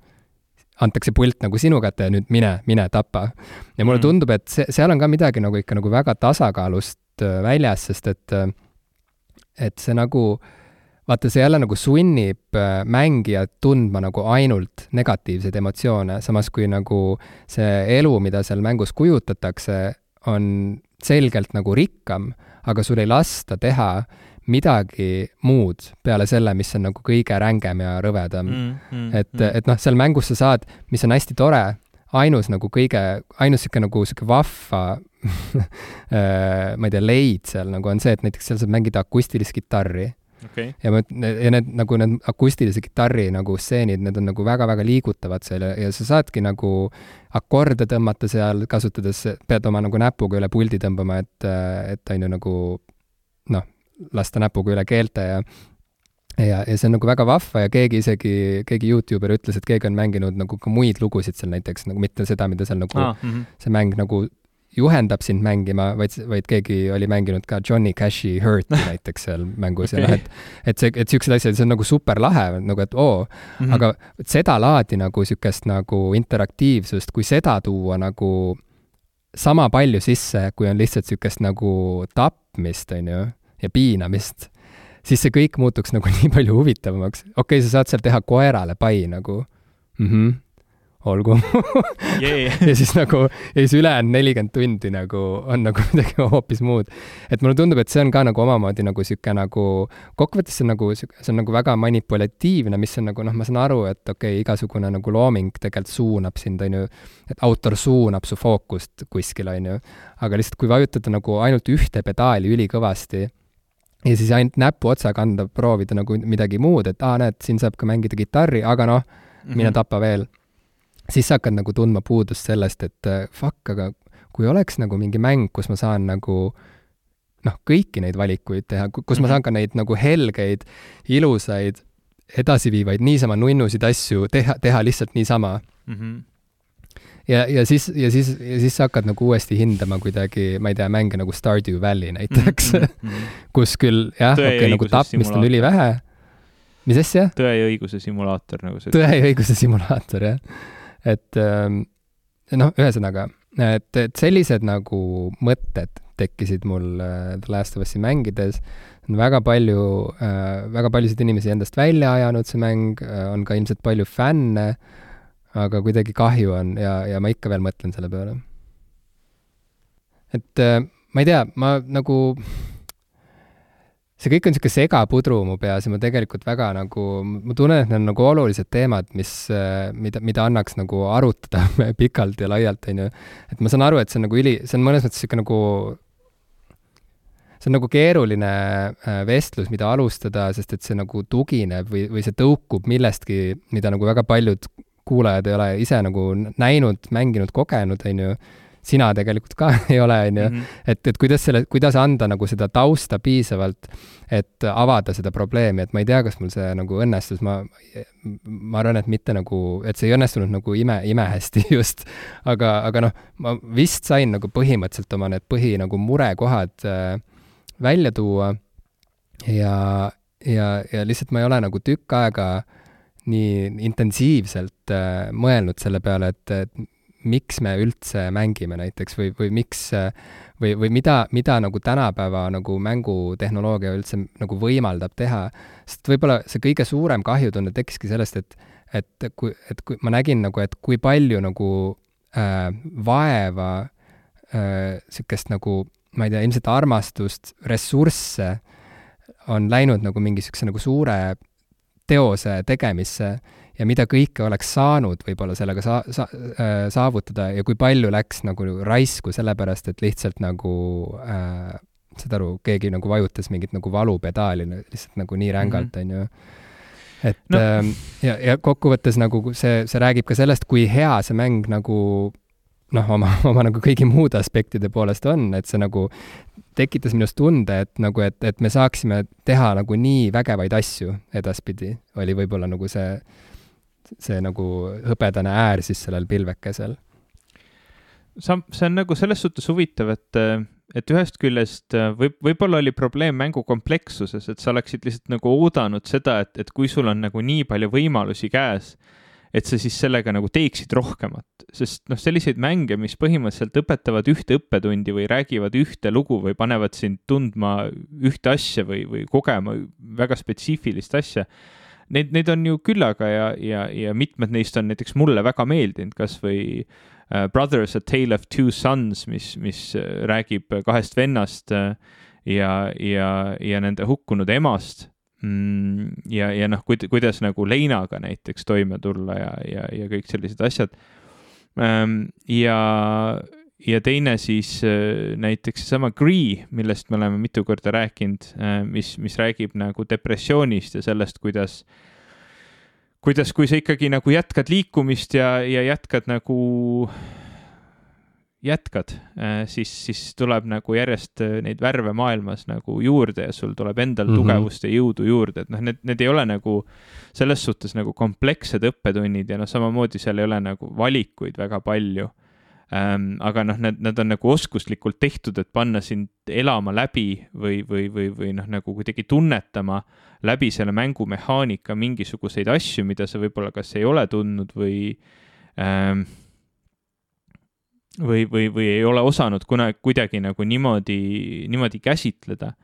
antakse pult nagu sinu kätte ja nüüd mine, mine tapa. ja mulle mm. tundub, et see, seal on ka midagi nagu ikka nagu väga tasakaalust äh, väljas, sest et äh, et see nagu, vaata, see jälle nagu sunnib äh, mängijat tundma nagu ainult negatiivseid emotsioone, samas kui nagu see elu, mida seal mängus kujutatakse, on selgelt nagu rikkam, aga sul ei lasta teha midagi muud peale selle, mis on nagu kõige rängem ja rõvedam mm,. Mm, et mm., et noh, seal mängus sa saad, mis on hästi tore, ainus nagu kõige, ainus niisugune nagu niisugune vahva äh, ma ei tea, leid seal nagu on see, et näiteks seal saab mängida akustilist kitarri. Okay.. ja ma, ja need nagu need akustilise kitarri nagu stseenid, need on nagu väga-väga liigutavad seal ja, ja sa saadki nagu akorde tõmmata seal, kasutades, pead oma nagu näpuga üle puldi tõmbama, et, et on ju nagu noh, lasta näpuga üle keelte ja ja, ja see on nagu väga vahva ja keegi isegi, keegi Youtuber ütles, et keegi on mänginud nagu ka muid lugusid seal näiteks, nagu mitte seda, mida seal nagu ah, mm -hmm. see mäng nagu juhendab sind mängima, vaid, vaid keegi oli mänginud ka Johnny Cashi Hurt'i näiteks seal mängus okay. ja noh, et et see, et niisugused asjad, see on nagu super lahe, nagu et oo mm, -hmm. aga sedalaadi nagu niisugust nagu interaktiivsust, kui seda tuua nagu sama palju sisse, kui on lihtsalt niisugust nagu tapmist, on ju, ja piinamist, siis see kõik muutuks nagu nii palju huvitavamaks. okei okay,, sa saad seal teha koerale pai nagu mm. -hmm olgu yeah. ja siis nagu, ja siis ülejäänud nelikümmend tundi nagu on nagu midagi hoopis muud. et mulle tundub, et see on ka nagu omamoodi nagu sihuke nagu, kokkuvõttes see on nagu, see on nagu väga manipulatiivne, mis on nagu noh, ma saan aru, et okei okay,, igasugune nagu looming tegelikult suunab sind, on ju, et autor suunab su fookust kuskile, on ju, aga lihtsalt kui vajutada nagu ainult ühte pedaali ülikõvasti, ja siis ainult näpuotsaga anda, proovida nagu midagi muud, et aa, näed, siin saab ka mängida kitarri, aga noh mm, -hmm. mine tapa veel siis sa hakkad nagu tundma puudust sellest, et äh, fuck, aga kui oleks nagu mingi mäng, kus ma saan nagu noh, kõiki neid valikuid teha, kus mm -hmm. ma mhm. saan ka neid nagu helgeid, ilusaid, edasiviivaid, niisama nunnusid asju teha, teha lihtsalt niisama mm. -hmm. Ja, ja siis, ja siis, ja siis sa hakkad nagu uuesti hindama kuidagi, ma ei tea, mänge nagu Stardew Valley näiteks mm, -hmm. kus küll jah, okei okay,, nagu tapmist on ülivähe. mis asja? tõe ja õiguse simulaator, nagu ütlesid. tõe ja õiguse simulaator, jah et ähm, noh, ühesõnaga, et, et sellised nagu mõtted tekkisid mul äh, The Last of Us'i mängides, on väga palju äh,, väga paljusid inimesi endast välja ajanud, see mäng, äh, on ka ilmselt palju fänne, aga kuidagi kahju on ja, ja ma ikka veel mõtlen selle peale. et äh, ma ei tea, ma nagu see kõik on niisugune segapudru mu peas ja ma tegelikult väga nagu, ma tunnen, et need on nagu olulised teemad, mis, mida, mida annaks nagu arutada pikalt ja laialt, on ju. et ma saan aru, et see on nagu üli, see on mõnes mõttes niisugune nagu, see on nagu keeruline äh, vestlus, mida alustada, sest et see nagu tugineb või, või see tõukub millestki, mida nagu väga paljud kuulajad ei ole ise nagu näinud, mänginud, kogenud, on ju sina tegelikult ka ei ole, on ju. Mhm. et, et kuidas selle, kuidas anda nagu seda tausta piisavalt, et avada seda probleemi, et ma ei tea, kas mul see nagu õnnestus, ma, ma arvan, et mitte nagu, et see ei õnnestunud nagu ime, imehästi just. aga, aga noh, ma vist sain nagu põhimõtteliselt oma need põhi nagu murekohad äh, välja tuua ja, ja, ja lihtsalt ma ei ole nagu tükk aega nii intensiivselt äh, mõelnud selle peale, et, et miks me üldse mängime näiteks või, või miks või, või mida, mida nagu tänapäeva nagu mängutehnoloogia üldse nagu võimaldab teha. sest võib-olla see kõige suurem kahjutunne tekkiski sellest, et, et kui, et kui ma nägin nagu, et kui palju nagu äh, vaeva äh,, niisugust nagu, ma ei tea, ilmselt armastust, ressursse on läinud nagu mingi niisuguse nagu suure teose tegemisse ja mida kõike oleks saanud võib-olla sellega sa-, sa-, äh, saavutada ja kui palju läks nagu raisku sellepärast, et lihtsalt nagu äh, saad aru, keegi nagu vajutas mingit nagu valupedaali lihtsalt nagu nii rängalt, mhm. on ju. et no. äh, ja, ja kokkuvõttes nagu see, see räägib ka sellest, kui hea see mäng nagu noh, oma, oma nagu kõigi muude aspektide poolest on, et see nagu tekitas minus tunde, et nagu, et, et me saaksime teha nagu nii vägevaid asju edaspidi, oli võib-olla nagu see, see nagu hõbedane äär siis sellel pilvekesel. sa, see on nagu selles suhtes huvitav, et, et ühest küljest võib, võib-olla oli probleem mängu komplekssuses, et sa oleksid lihtsalt nagu oodanud seda, et, et kui sul on nagu nii palju võimalusi käes, et sa siis sellega nagu teeksid rohkemat, sest noh, selliseid mänge, mis põhimõtteliselt õpetavad ühte õppetundi või räägivad ühte lugu või panevad sind tundma ühte asja või, või kogema väga spetsiifilist asja neid, neid on ju küllaga ja, ja, ja mitmed neist on näiteks mulle väga meeldinud, kas või uh, Brothers A Tale of Two Sons, mis, mis äh, räägib kahest vennast uh, ja, ja, ja nende hukkunud emast. Ja, ja noh, kuidas nagu leinaga näiteks toime tulla ja, ja, ja kõik sellised asjad um,. ja ja teine siis näiteks seesama Gree, millest me oleme mitu korda rääkinud, mis, mis räägib nagu depressioonist ja sellest, kuidas kuidas, kui sa ikkagi nagu jätkad liikumist ja, ja jätkad nagu jätkad, äh, siis, siis tuleb nagu järjest äh, neid värve maailmas nagu juurde ja sul tuleb endal mm -hmm. tugevust ja jõudu juurde, et noh, need, need ei ole nagu selles suhtes nagu komplekssed õppetunnid ja noh, samamoodi seal ei ole nagu valikuid väga palju ähm,. aga noh, need, need on nagu oskuslikult tehtud, et panna sind elama läbi või, või, või, või noh, nagu kuidagi tunnetama läbi selle mängumehaanika mingisuguseid asju, mida sa võib-olla kas ei ole tundnud või ähm, või, või, või ei ole osanud kunagi kuidagi nagu niimoodi, niimoodi käsitleda.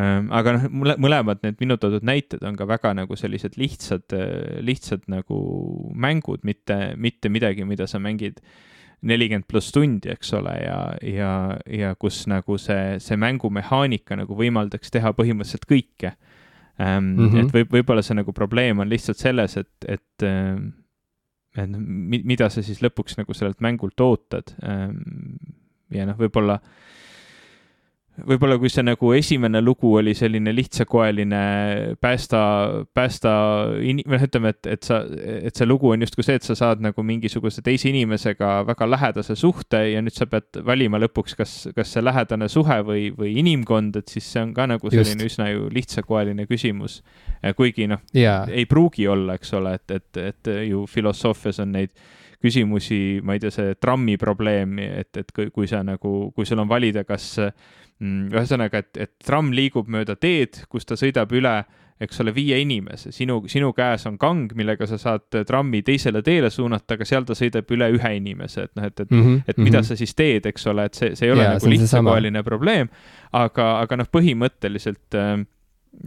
Aga noh, mõlemad need minu toodud näited on ka väga nagu sellised lihtsad, lihtsad nagu mängud, mitte, mitte midagi, mida sa mängid nelikümmend pluss tundi, eks ole, ja, ja, ja kus nagu see, see mängumehaanika nagu võimaldaks teha põhimõtteliselt kõike. Mm -hmm. et võib, võib-olla see nagu probleem on lihtsalt selles, et, et mida sa siis lõpuks nagu sellelt mängult ootad. Ehm, ja noh, võib-olla võib-olla kui see nagu esimene lugu oli selline lihtsakoeline päästa, päästa in-, või noh, ütleme, et, et sa, et see lugu on justkui see, et sa saad nagu mingisuguse teise inimesega väga lähedase suhte ja nüüd sa pead valima lõpuks, kas, kas see lähedane suhe või, või inimkond, et siis see on ka nagu selline Just. üsna ju lihtsakoeline küsimus. kuigi noh yeah., ei pruugi olla, eks ole, et, et, et ju filosoofias on neid küsimusi, ma ei tea, see trammi probleem, et, et kui, kui sa nagu, kui sul on valida, kas Mm, ühesõnaga, et, et tramm liigub mööda teed, kus ta sõidab üle, eks ole, viie inimese, sinu, sinu käes on kang, millega sa saad trammi teisele teele suunata, aga seal ta sõidab üle ühe inimese, et noh, et, et mm, -hmm, et mida mm -hmm. sa siis teed, eks ole, et see, see ei ole ja, nagu lihtsakoeline probleem, aga, aga noh, põhimõtteliselt äh,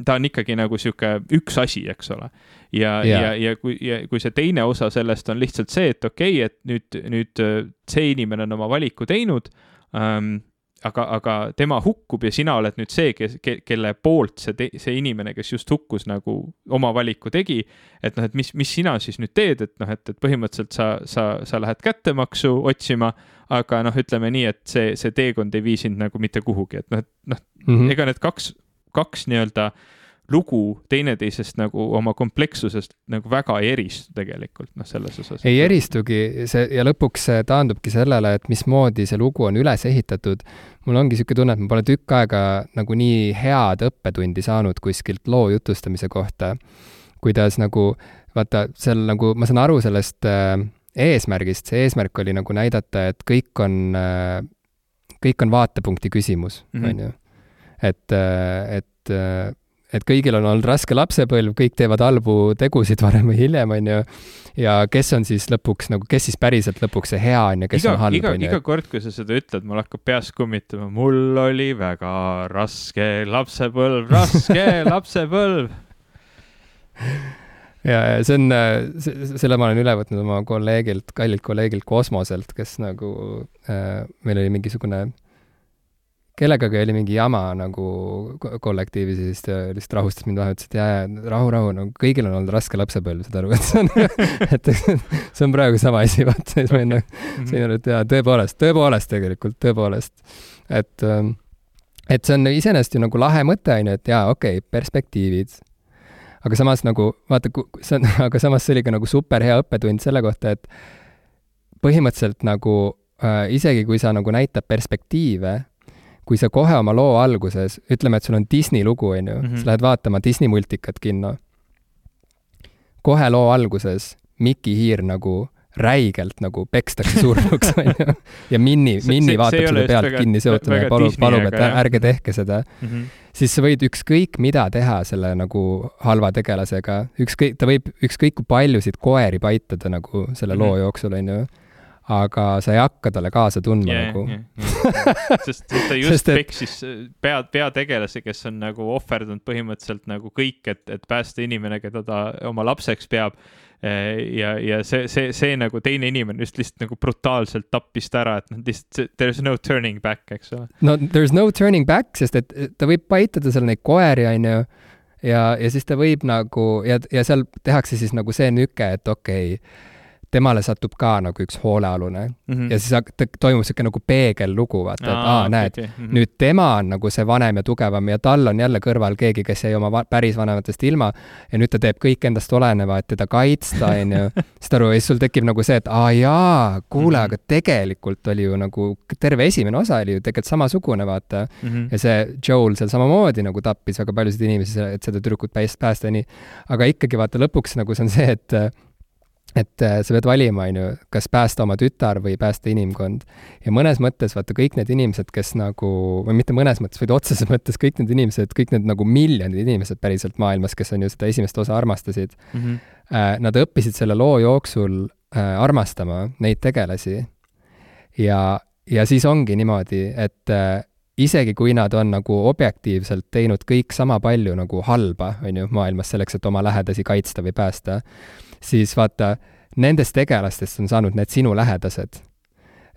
ta on ikkagi nagu sihuke üks asi, eks ole. ja yeah., ja, ja kui, ja kui see teine osa sellest on lihtsalt see, et okei okay,, et nüüd, nüüd äh, see inimene on oma valiku teinud ähm, aga, aga tema hukkub ja sina oled nüüd see, kes ke,, kelle poolt see, see inimene, kes just hukkus, nagu oma valiku tegi. et noh, et mis, mis sina siis nüüd teed, et noh, et, et põhimõtteliselt sa, sa, sa lähed kättemaksu otsima, aga noh, ütleme nii, et see, see teekond ei vii sind nagu mitte kuhugi, et noh, et noh mm -hmm., ega need kaks, kaks nii-öelda lugu teineteisest nagu oma komplekssusest nagu väga ei eristu tegelikult, noh, selles osas. ei eristugi, see ja lõpuks see taandubki sellele, et mismoodi see lugu on üles ehitatud. mul ongi niisugune tunne, et ma pole tükk aega nagu nii head õppetundi saanud kuskilt loo jutustamise kohta, kuidas nagu vaata, seal nagu, ma saan aru sellest äh, eesmärgist, see eesmärk oli nagu näidata, et kõik on äh,, kõik on vaatepunkti küsimus, mhm. on ju. Et, et et kõigil on olnud raske lapsepõlv, kõik teevad halbu tegusid varem või hiljem, on ju, ja kes on siis lõpuks nagu, kes siis päriselt lõpuks see hea on ja kes iga, on halb, on ju. iga kord, kui sa seda ütled, mul hakkab peas kummitama, mul oli väga raske lapsepõlv, raske lapsepõlv ja, ja see on, selle ma olen üle võtnud oma kolleegilt, kallilt kolleegilt Kosmoselt, kes nagu äh,, meil oli mingisugune kellegagi oli mingi jama nagu kollektiivis ja siis ta lihtsalt rahustas mind maha, ütles, et jaa, jaa, rahu, rahu, no kõigil on olnud raske lapsepõlv, saad aru, et see on et see on praegu sama asi, vaata, siis ma olin nagu, sain aru, et jaa, tõepoolest, tõepoolest tegelikult, tõepoolest. et, ähm, et see on iseenesest ju nagu lahe mõte, on ju, et jaa, okei okay,, perspektiivid. aga samas nagu, vaata, see on, aga samas see oli ka nagu super hea õppetund selle kohta, et põhimõtteliselt nagu äh, isegi kui sa nagu näitad perspektiive kui sa kohe oma loo alguses, ütleme, et sul on Disney lugu, on ju -hmm. sa lähed vaatama Disney multikat kinno. kohe loo alguses Mikki Hiir nagu räigelt nagu pekstakse surnuks, on ju. ja Minni, Minni vaatab seda pealt väga, kinni seotuna ja palub, palub, et jah. ärge tehke seda mm. -hmm. siis sa võid ükskõik mida teha selle nagu halva tegelasega, ükskõik, ta võib ükskõik kui paljusid koeri paitada nagu selle mm -hmm. loo jooksul, on ju aga sa ei hakka talle kaasa tundma yeah, nagu yeah,. Yeah. sest ta just sest, et... peksis pea, peategelase, kes on nagu ohverdanud põhimõtteliselt nagu kõik, et, et päästa inimene, keda ta oma lapseks peab. ja, ja see, see, see nagu teine inimene just lihtsalt nagu brutaalselt tappis ta ära, et noh, lihtsalt there is no turning back, eks ole. no there is no turning back, sest et ta võib paitada seal neid koeri, on ju ja, ja siis ta võib nagu ja, ja seal tehakse siis nagu see nüke, et okei okay,, temale satub ka nagu üks hoolealune mm -hmm. ja siis toimub niisugune nagu peegellugu, vaata, et aa, näed okay,, mm -hmm. nüüd tema on nagu see vanem ja tugevam ja tal on jälle kõrval keegi, kes jäi oma va päris vanematest ilma ja nüüd ta teeb kõik endast oleneva, et teda kaitsta, on ju. saad aru, ja siis sul tekib nagu see, et aa jaa, kuule mm, -hmm. aga tegelikult oli ju nagu, terve esimene osa oli ju tegelikult samasugune, vaata mm. -hmm. ja see Joel seal samamoodi nagu tappis väga paljusid inimesi, et seda tüdrukut päästa nii. aga ikkagi vaata lõpuks nagu see on see, et et äh, sa pead valima, on ju, kas päästa oma tütar või päästa inimkond. ja mõnes mõttes vaata kõik need inimesed, kes nagu, või mitte mõnes mõttes, vaid otseses mõttes kõik need inimesed, kõik need nagu miljonid inimesed päriselt maailmas, kes on ju seda esimest osa armastasid mm, -hmm. nad õppisid selle loo jooksul äh, armastama neid tegelasi. ja, ja siis ongi niimoodi, et isegi kui nad on nagu objektiivselt teinud kõik sama palju nagu halba, on ju, maailmas selleks, et oma lähedasi kaitsta või päästa, siis vaata, nendest tegelastest on saanud need sinu lähedased,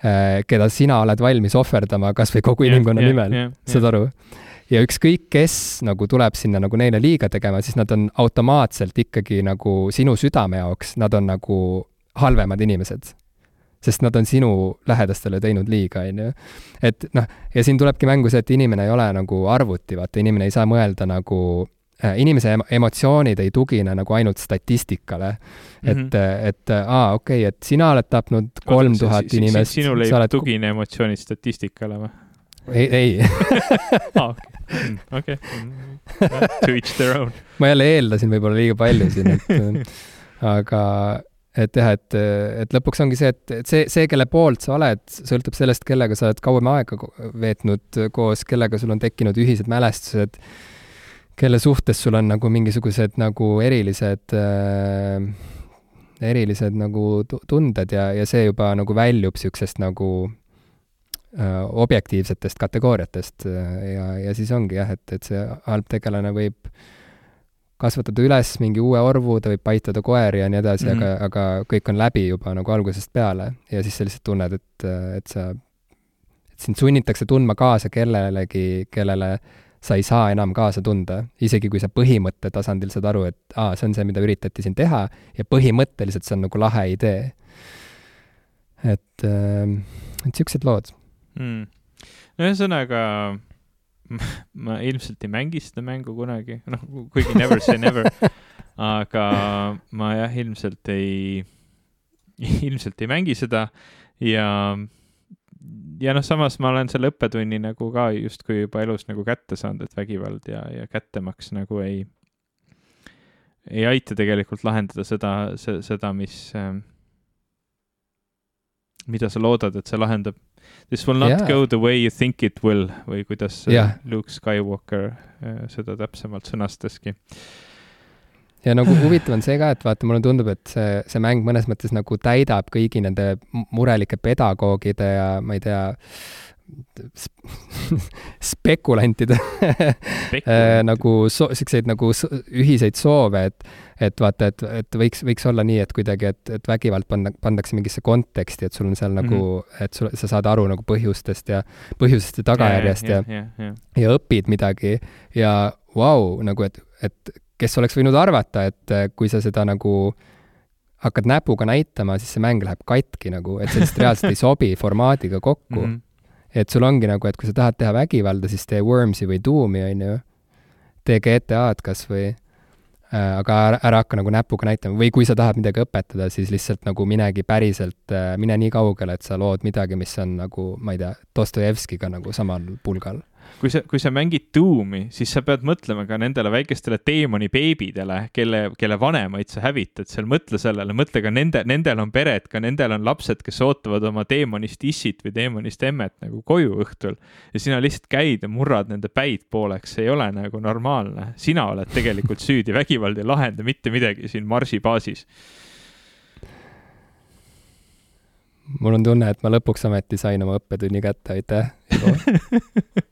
äh, keda sina oled valmis ohverdama kas või kogu inimkonna yeah, nimel yeah,, yeah, saad aru? ja ükskõik, kes nagu tuleb sinna nagu neile liiga tegema, siis nad on automaatselt ikkagi nagu sinu südame jaoks, nad on nagu halvemad inimesed. sest nad on sinu lähedastele teinud liiga, on ju. et noh, ja siin tulebki mängu see, et inimene ei ole nagu arvuti, vaata, inimene ei saa mõelda nagu inimese emotsioonid ei tugine nagu ainult statistikale mm. -hmm. et, äh, et äh, aa, okei okay,, et sina oled tapnud kolm tuhat inimest. sinul ei oled... tugine emotsioonid statistikale või? ei, ei mm, okei. To each their own. ma jälle eeldasin võib-olla liiga palju siin, et aga et jah, et, et lõpuks ongi see, et, et see, see, kelle poolt sa oled, sõltub sellest, kellega sa oled kauem aega veetnud koos, kellega sul on tekkinud ühised mälestused kelle suhtes sul on nagu mingisugused nagu erilised äh,, erilised nagu tunded ja, ja see juba nagu väljub niisugusest nagu äh, objektiivsetest kategooriatest ja, ja siis ongi jah, et, et see halb tegelane võib kasvatada üles mingi uue orvu, ta võib paitada koeri ja nii edasi mm, -hmm. aga, aga kõik on läbi juba nagu algusest peale ja siis sa lihtsalt tunned, et, et sa, et sind sunnitakse tundma kaasa kellelegi, kellele sa ei saa enam kaasa tunda, isegi kui sa põhimõtte tasandil saad aru, et aa, see on see, mida üritati siin teha ja põhimõtteliselt see on nagu lahe idee. et, ähm, et niisugused lood mm.. no ühesõnaga, ma ilmselt ei mängi seda mängu kunagi, noh, kuigi never say never aga ma jah, ilmselt ei, ilmselt ei mängi seda ja ja noh, samas ma olen selle õppetunni nagu ka justkui juba elus nagu kätte saanud, et vägivald ja, ja kättemaks nagu ei, ei aita tegelikult lahendada seda, seda, mis äh,, mida sa loodad, et see lahendab. This will not yeah. go the way you think it will või kuidas yeah. Luke Skywalker äh, seda täpsemalt sõnastaski ja nagu huvitav on see ka, et vaata, mulle tundub, et see, see mäng mõnes mõttes nagu täidab kõigi nende murelike pedagoogide ja ma ei tea, spekulantide äh, nagu so-, siukseid nagu ühiseid soove, et, et vaata, et, et võiks, võiks olla nii, et kuidagi, et, et vägivald panna, pandakse mingisse konteksti, et sul on seal nagu mm, -hmm. et sul, sa saad aru nagu põhjustest ja, põhjusest ja tagajärjest ja, ja, ja, ja, ja õpid midagi ja vau wow,, nagu et, et kes oleks võinud arvata, et äh, kui sa seda nagu hakkad näpuga näitama, siis see mäng läheb katki nagu, et see lihtsalt reaalselt ei sobi formaadiga kokku mm. -hmm. et sul ongi nagu, et kui sa tahad teha vägivalda, siis tee Wormsi või Doomi, on ju. tee GTA-d kas või äh,, aga ära, ära hakka nagu näpuga näitama või kui sa tahad midagi õpetada, siis lihtsalt nagu minegi päriselt äh,, mine nii kaugele, et sa lood midagi, mis on nagu, ma ei tea, Dostojevskiga nagu samal pulgal kui sa, kui sa mängid Doomi, siis sa pead mõtlema ka nendele väikestele teemani beebidele, kelle, kelle vanemaid sa hävitad. Seal, mõtle sellele, mõtle ka nende, nendel on pered, ka nendel on lapsed, kes ootavad oma teemonist issit või teemonist emmet nagu koju õhtul. ja sina lihtsalt käid ja murrad nende päid pooleks, see ei ole nagu normaalne. sina oled tegelikult süüdi, vägivald ei lahenda mitte midagi siin Marsi baasis. Mul on tunne, et ma lõpuks ometi sain oma õppetunni kätte, aitäh